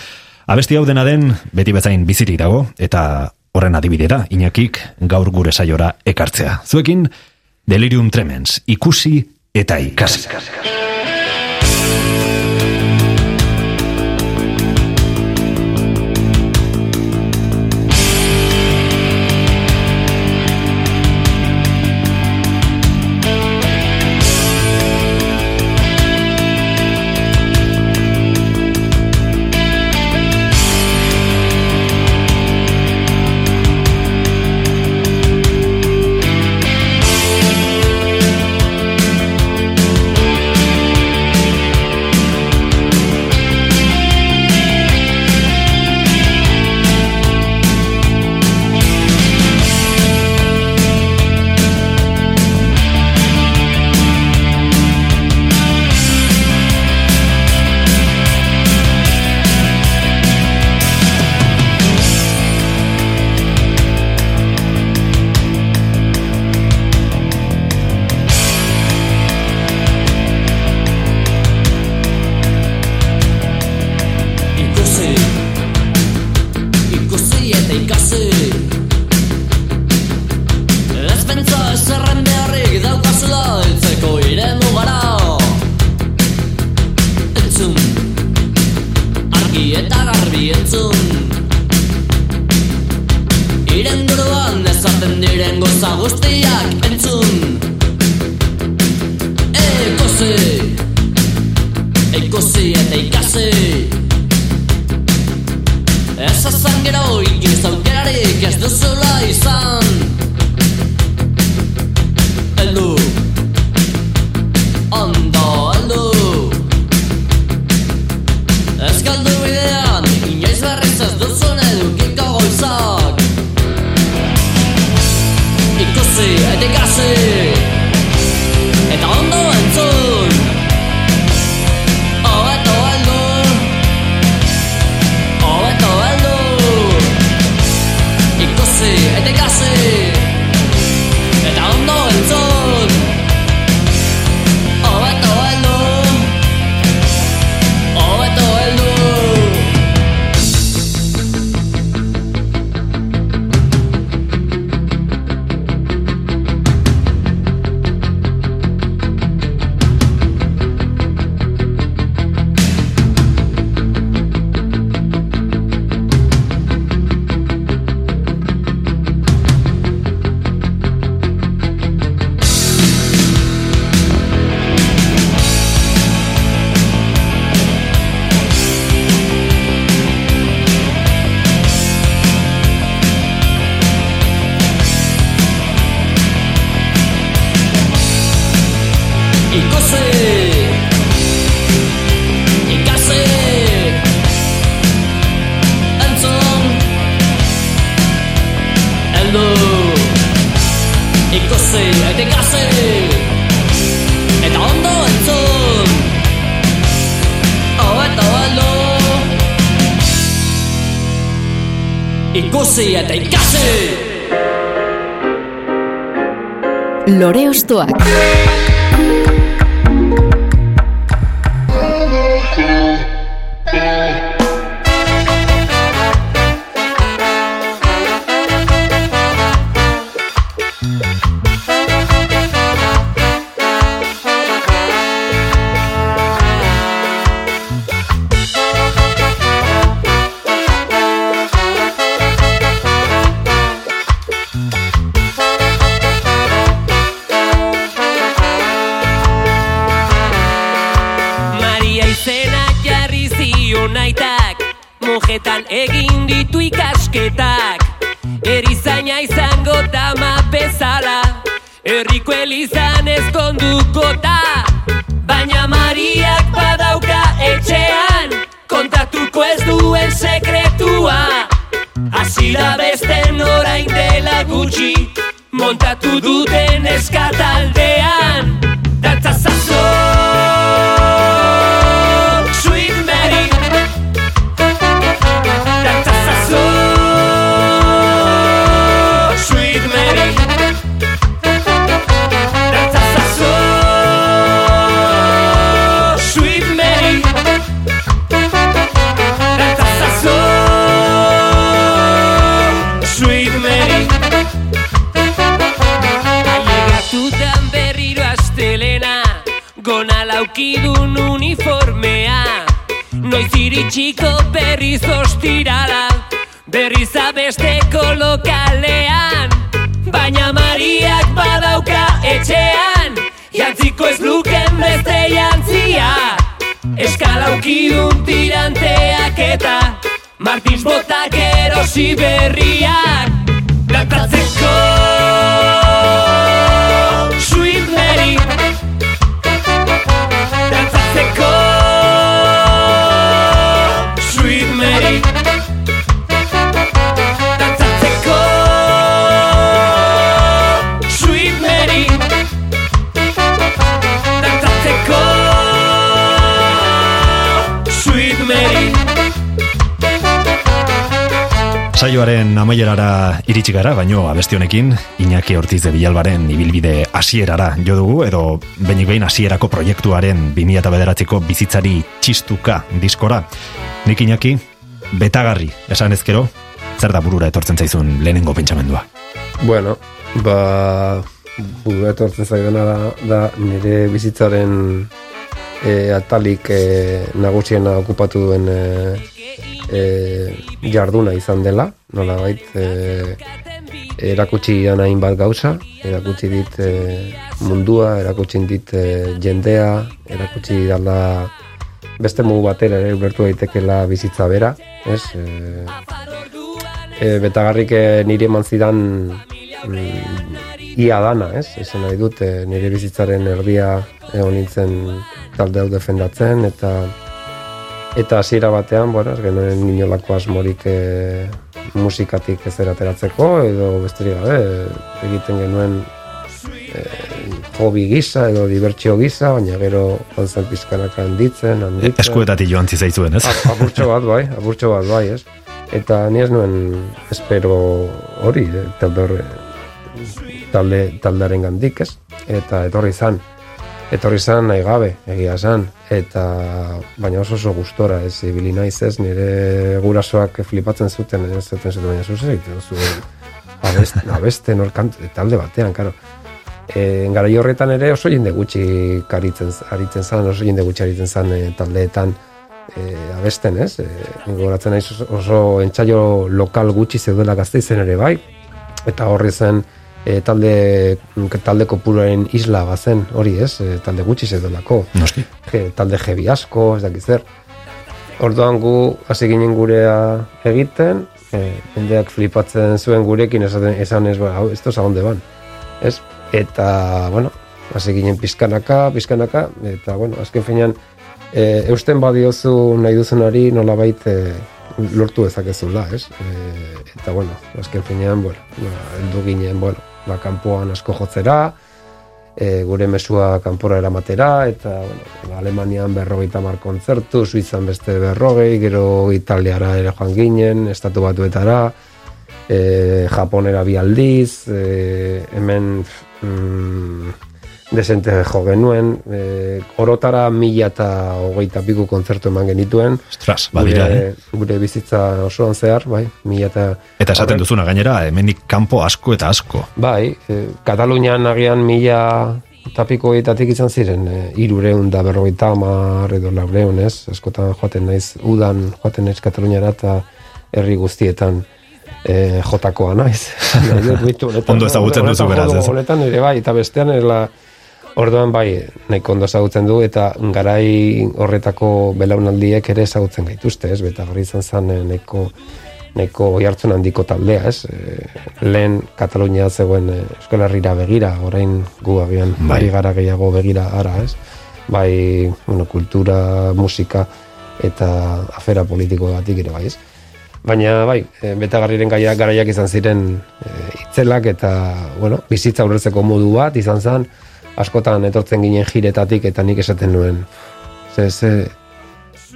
Abesti hau dena den, beti bezain bizirik dago, eta horren adibidera, inakik gaur gure saiora ekartzea. Zuekin, Delirium Tremens, ikusi eta ikasi. Amaierara iritsi gara, baino abesti honekin Iñaki Ortiz de Bilalbaren ibilbide hasierara jo dugu edo benik behin hasierako proiektuaren 2009ko bizitzari txistuka diskora. Nik Iñaki betagarri esan ezkero, zer da burura etortzen zaizun lehenengo pentsamendua. Bueno, ba, burua etortzen zaidana da, da nire bizitzaren e, atalik e, nagusiena okupatu duen e, e, jarduna izan dela, nola bait, e, erakutsi dian hainbat gauza, erakutsi dit e, mundua, erakutsi dit e, jendea, erakutsi dala beste modu batera ere ulertu daitekela bizitza bera, ez? E, e, betagarrik e, niri eman zidan mm, ia dana, ez? Esan nahi dut, e, nire bizitzaren erdia egon nintzen talde hau defendatzen, eta eta hasiera batean, bueno, ez genuen inolako asmorik e, musikatik ez ateratzeko, edo besterik gabe, egiten genuen e, hobi gisa edo dibertsio gisa, baina gero onzen pizkanaka handitzen, handitzen. Eskuetatik joan zizaizuen, ez? A- Apurtxo bat bai, apurtxo bat bai, ez? Eta ni ez nuen espero hori, eh, talde talde, taldearen gandik, ez? Eta etorri zan, etorri zan nahi gabe, egia zan, eta baina oso oso gustora, ez, ibili naiz ez, nire gurasoak flipatzen zuten, ez zuten zuten, baina egiten zuen, abesten, abesten hor kant- talde batean, karo. E, gara horretan ere oso jende gutxi aritzen, aritzen zan, oso jende gutxi aritzen zan e, taldeetan e, abesten, ez? E, goratzen naiz oso, oso entsaio lokal gutxi zeudela gazteizen ere bai, eta horri zen e, talde, talde kopuruaren isla bazen, hori ez, e, talde gutxi zeudelako. Noski. Je, talde jebi asko, ez dakit zer. Orduan gu hasi ginen gurea egiten, e, jendeak flipatzen zuen gurekin esaten, esan ez, ba, hau, esto es a donde van. Ez? Eta, bueno, hasi ginen pizkanaka, pizkanaka, eta, bueno, azken finean, e, eusten badiozu nahi duzunari nolabait e, lortu dezakezula, ez? E, eta, bueno, azken finean, bueno, ba, heldu ginen, bueno, ba, kanpoan asko jotzera, e, gure mesua kanpora eramatera, eta, bueno, Alemanian berrogeita mar kontzertu, Suizan beste berrogei, gero Italiara ere joan ginen, estatu batuetara, e, Japonera bi aldiz, e, hemen mm, desente jo genuen, e, orotara mila eta hogeita piku kontzertu eman genituen. Ostras, badira, gure, eh? gure bizitza osoan zehar, bai, mila eta... Eta esaten duzuna gainera, hemenik kanpo asko eta asko. Bai, e, Katalunian agian mila tapiko egitatik izan ziren, e, irureun da berrogeita amar edo laureun, ez? Askotan joaten naiz, udan joaten naiz Kataluniara eta herri guztietan e, jotakoa naiz. Ondo ezagutzen duzu beraz, ez? Honetan ere bai, eta bestean ela, Orduan bai, nahiko ondo ezagutzen du eta garai horretako belaunaldiek ere ezagutzen gaituzte, ez? Beta garri izan zen eh, nahiko nahiko oihartzun handiko taldea, ez? E, lehen Katalunia zegoen e, Euskal Herrira begira, orain gu agian Bai. gara gehiago begira ara, ez? Bai, bueno, kultura, musika eta afera politikoagatik ere bai, ez? Baina bai, betagarriren gaia garaiak izan ziren e, itzelak eta bueno, bizitza ulertzeko modu bat izan zen, askotan etortzen ginen jiretatik eta nik esaten nuen. Ze, ze,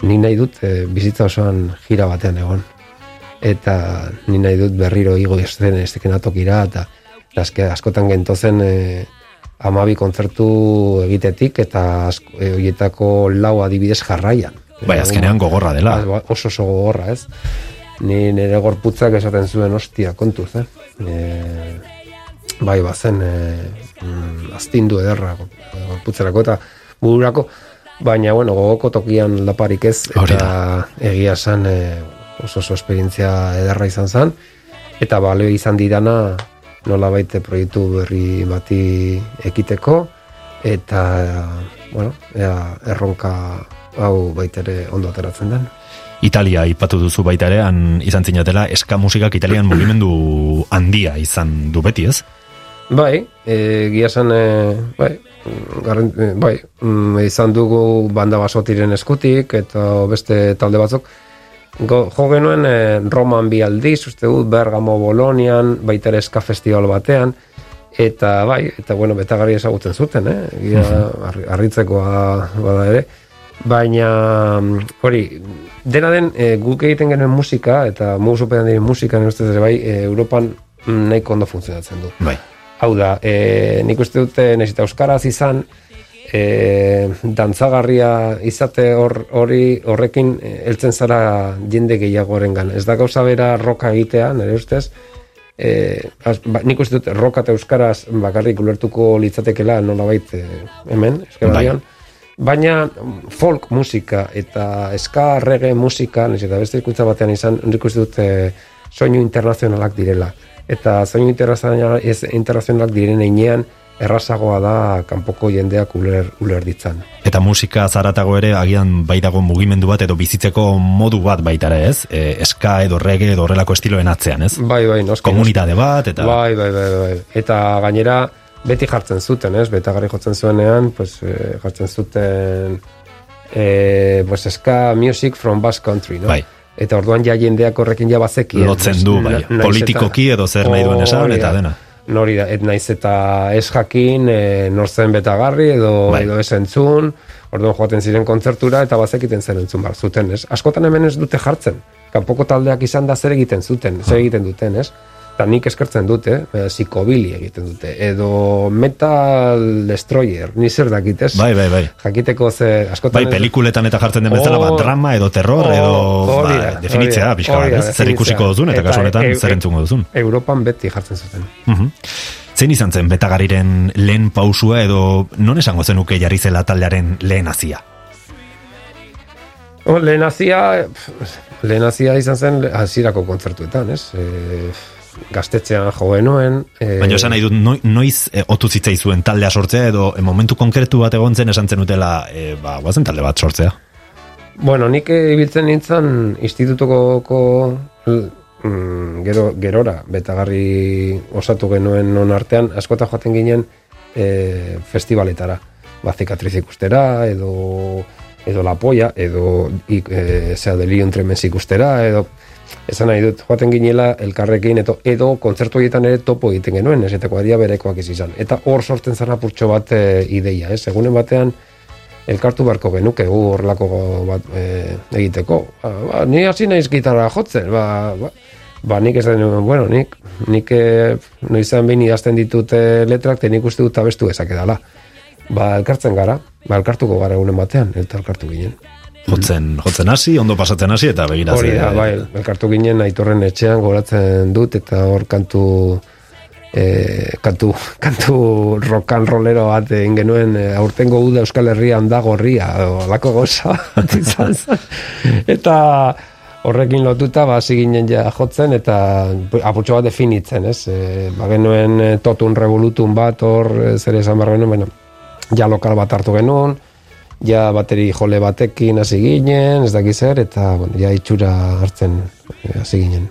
nik nahi dut e, bizitza osoan jira batean egon. Eta nik nahi dut berriro igo esten esteken atokira eta aske, askotan gentozen e, amabi kontzertu egitetik eta asko, e, horietako lau adibidez jarraian. Bai, azkenean gogorra dela. Ah, Oso oso gogorra, ez? Ni nire gorputzak esaten zuen ostia kontuz, eh? E, bai, bazen e, mm, astindu ederra gor- gorputzerako eta bururako, baina, bueno, gogoko tokian laparik ez, eta egia esan e, oso oso esperientzia ederra izan zen, eta balio izan didana nola baite proiektu berri bati ekiteko, eta, bueno, ea, erronka hau baitere ondo ateratzen den. Italia ipatu duzu baita ere, han izan zinatela, eska musikak italian mugimendu handia izan du beti, ez? Bai, e, gia esan, e, bai, garren, e, bai, mm, izan dugu banda basotiren eskutik, eta beste talde batzuk. Go, jo genuen e, Roman bi aldiz, uste dut, Bergamo Bolonian, baita ere eska festival batean, eta bai, eta bueno, betagarri ezagutzen zuten, eh? Gia, arri- harritzekoa bada ere. Baina, mm, hori, dena den, e, guk egiten genuen musika, eta mugusopean diren musika, nire ustez ere bai, e, Europan mm, nahiko ondo funtzionatzen du. Bai. Hau da, e, nik uste dute nesita euskaraz izan, e, dantzagarria izate hor, hori horrekin heltzen zara jende gehiagorengan. Ez da gauza bera roka egitea, nire ustez, e, az, ba, nik uste dut roka eta euskaraz bakarrik ulertuko litzatekela nolabait e, hemen, Euskal Bai. Baina folk musika eta ska reggae musika, nahiz eta beste hizkuntza batean izan, nik uste dut e, soinu internazionalak direla. Eta soinu internazionalak, ez, internazionalak diren einean, errazagoa da kanpoko jendeak uler, uler ditzan. Eta musika zaratago ere agian bai dago mugimendu bat edo bizitzeko modu bat baita ere, ez? E, eska edo reggae edo horrelako estiloen atzean, ez? Bai, bai, noski. Komunitate bat eta Bai, bai, bai, bai. Eta gainera beti jartzen zuten, ez? Betagarri jotzen zuenean, pues, eh, jartzen zuten eh, pues, ska music from Basque Country, no? Bai. Eta orduan ja jendeak horrekin ja bazekien. lotzen du, bai. Politikoki edo zer nahi duen esan eta dena. Nori da, et naiz eta ez jakin, e, nor zen betagarri edo, Bai. edo ez entzun, orduan joaten ziren kontzertura eta bazekiten zer entzun bar zuten, ez? Askotan hemen ez dute jartzen, kanpoko taldeak izan da zer egiten zuten, zer egiten duten, ez? Eta nik eskertzen dute, eh, psikobili egiten dute, edo metal destroyer, ni zer dakit, ez? Bai, bai, bai. Jakiteko ze, askotan... Bai, pelikuletan eta jartzen den bezala, ba, Hor- drama edo terror Hor- edo hori ba, definitzea, pixka bat? Zer ikusiko duzun eta kasu honetan eu- zer entzungo duzun. Europan beti jartzen zuten. Mhm. Zein izan zen betagariren lehen pausua edo non esango zenuke jarri zela taldearen lehen hazia? Oh, lehen hazia, pf, lehen hazia izan zen hasierako kontzertuetan, ez? E, gaztetxean jo genuen. E, Baina esan nahi dut, noi- noiz e, otu zitzaizuen taldea sortzea edo e, momentu konkretu bat egon zen esan zenutela, e, ba, guazen talde bat sortzea. Bueno, nik ibiltzen nintzen institutukoko l- mm, gero, gerora, betagarri osatu genuen non artean, askota joaten ginen e, festivaletara. Ba, zikatriz ikustera, edo, edo La Polla, edo e, zea Delirium Tremens ikustera, edo esan nahi dut, joaten ginela elkarrekin, edo, edo kontzertu horietan ere topo egiten genuen, eta adia berekoak ez izan. Eta hor sortzen zara purtso bat e, ideia, ez? Egunen batean, elkartu beharko genuke gu horrelako bat e, egiteko. Ba, ba, ni hasi naiz gitarra jotzen, ba, ba, ba nik ez den, bueno, nik, nik e, noizan behin idazten ditut letrak, te nik uste dut abestu ezak edala. Ba, elkartzen gara, ba, elkartuko gara egunen batean, eta elkartu ginen. Jotzen, jotzen hasi, ondo pasatzen hasi, eta begira Hori da, bai, elkartu ginen aitorren etxean goratzen dut, eta hor kantu e, kantu, kantu rock and rollero bat egin genuen e, aurtengo uda Euskal Herrian da gorria, alako goza izan eta horrekin lotuta ba hasi ginen ja jotzen eta apurtxo bat definitzen, ez? E, ba genuen totun revolutun bat hor zer esan behar genuen, bueno, ja lokal bat hartu genuen, ja bateri jole batekin hasi ginen, ez dakiz zer, eta bueno, ja itxura hartzen e, hasi ginen.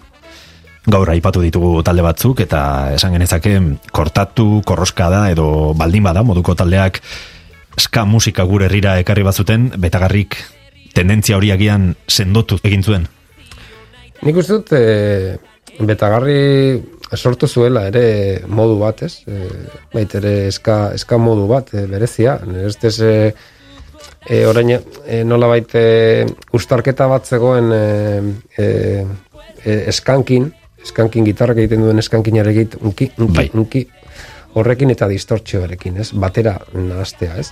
Gaur aipatu ditugu talde batzuk eta esan genezake kortatu, korroskada edo baldin bada moduko taldeak ska musika gure herrira ekarri bazuten, betagarrik tendentzia hori agian sendotu egin zuen. Nik uste dut e, betagarri sortu zuela ere modu bat, ez? E, bait ere eska modu bat, e, berezia. Ez ez e, e, orain e, nola baite ustarketa bat zegoen e, e, e, eskankin, eskankin gitarrak egiten duen eskankinarekin unki, unki, Bai. unki, horrekin eta distortzioarekin, ez? Batera nahaztea, ez?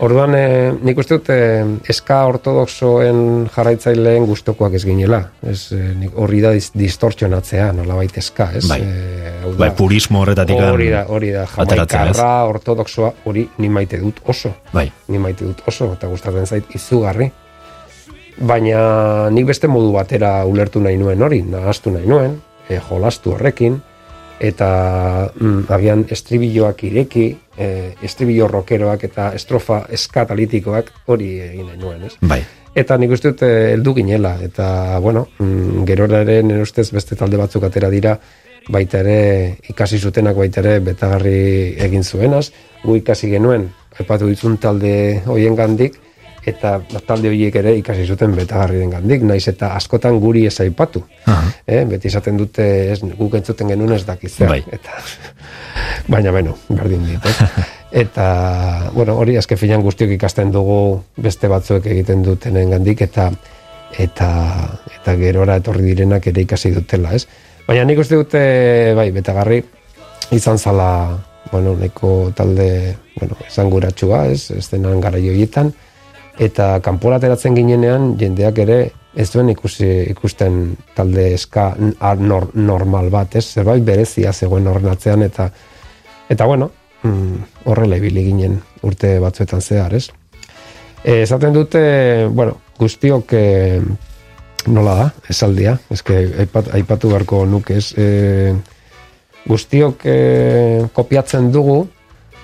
Orduan, e, nik uste dut, e, eska ortodoxoen jarraitzaileen gustokoak ez ginela. Ez, e, nik, horri da dis, distortzionatzea, nola baita eska, ez? Bai. E, da, Bai, purismo horretatik Hori da, hori da, jamaikarra, ortodoxoa, hori ni maite dut oso. Bai. Ni maite dut oso, eta gustatzen zait izugarri. Baina nik beste modu batera ulertu nahi nuen hori, nahaztu nahi nuen, e, jolastu horrekin, eta mm, agian estribilloak ireki, e, estribillo rockeroak eta estrofa eskatalitikoak hori egin nahi nuen, ez? Bai. Eta nik uste dut eh, heldu ginela, eta, bueno, mm, gerora ere nire ustez beste talde batzuk atera dira, baita ere ikasi zutenak baita ere betagarri egin zuenaz, gu ikasi genuen, aipatu ditzun talde hoien gandik, eta talde horiek ere ikasi zuten betagarri den gandik, naiz eta askotan guri ez aipatu. Eh, beti esaten dute ez, guk entzuten genuen ez dakizea. Bai. Eta, baina, bueno, berdin dit, eh? Eta, bueno, hori azke finan guztiok ikasten dugu beste batzuek egiten dutenen gandik, eta eta eta gerora etorri direnak ere ikasi dutela, ez? Baina nik uste dute, bai, betagarri izan zala, bueno, neko talde, bueno, esan guratxua, ez? Ez denan gara joietan, eta kanpora ateratzen ginenean jendeak ere ez duen ikusi, ikusten talde eska nor, normal bat, ez? Zerbait berezia zegoen horren atzean eta eta bueno, mm, horrela ibili ginen urte batzuetan zehar, ez? E, esaten dute, bueno, guztiok e, nola da, esaldia, eske aipat, aipatu beharko nuke, ez? E, guztiok e, kopiatzen dugu,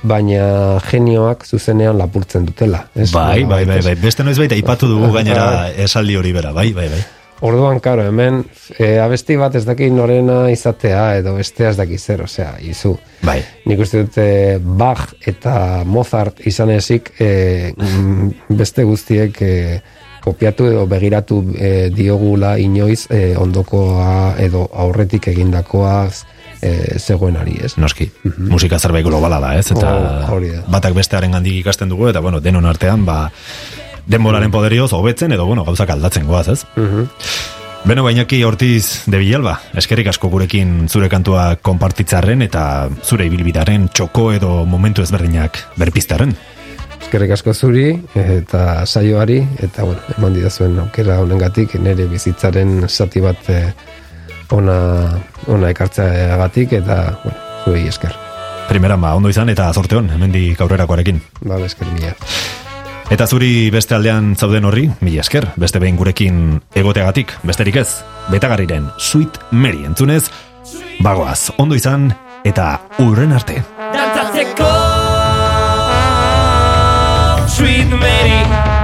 baina genioak zuzenean lapurtzen dutela. Ez? Bai, bai, bai, bai. Beste noiz baita aipatu dugu gainera esaldi hori bera, bai, bai, bai. Orduan, karo, hemen e, abesti bat ez daki norena izatea edo bestea ez daki zer, osea, izu. Bai. Nik uste dute Bach eta Mozart izan ezik e, beste guztiek e, kopiatu edo begiratu e, diogula inoiz e, ondokoa edo aurretik egindakoa e, zegoenari, ez? Noski, musika zerbait globala da, ez? Eta Oh, hori da. batak bestearen gandik ikasten dugu, eta bueno, denon artean, ba, denboraren poderioz, hobetzen edo, bueno, gauzak aldatzen goaz, ez? Mhm. Beno, bainaki Ortiz de Villalba, eskerrik asko gurekin zure kantua konpartitzarren eta zure ibilbidaren txoko edo momentu ezberdinak berpiztaren. Eskerrik asko zuri eta saioari eta bueno, eman didazuen aukera honengatik nire bizitzaren zati bat eh, ona ona ekartzeagatik eta bueno, zuei esker. Primera, ba, ondo izan eta zorte hon, hemendik aurrerakoarekin. Ba, esker mila. Eta zuri beste aldean zauden horri, mila esker, beste behin gurekin egoteagatik, besterik ez, betagarriren Sweet Mary entzunez, bagoaz, ondo izan, eta urren arte. Dantzatzeko Sweet Mary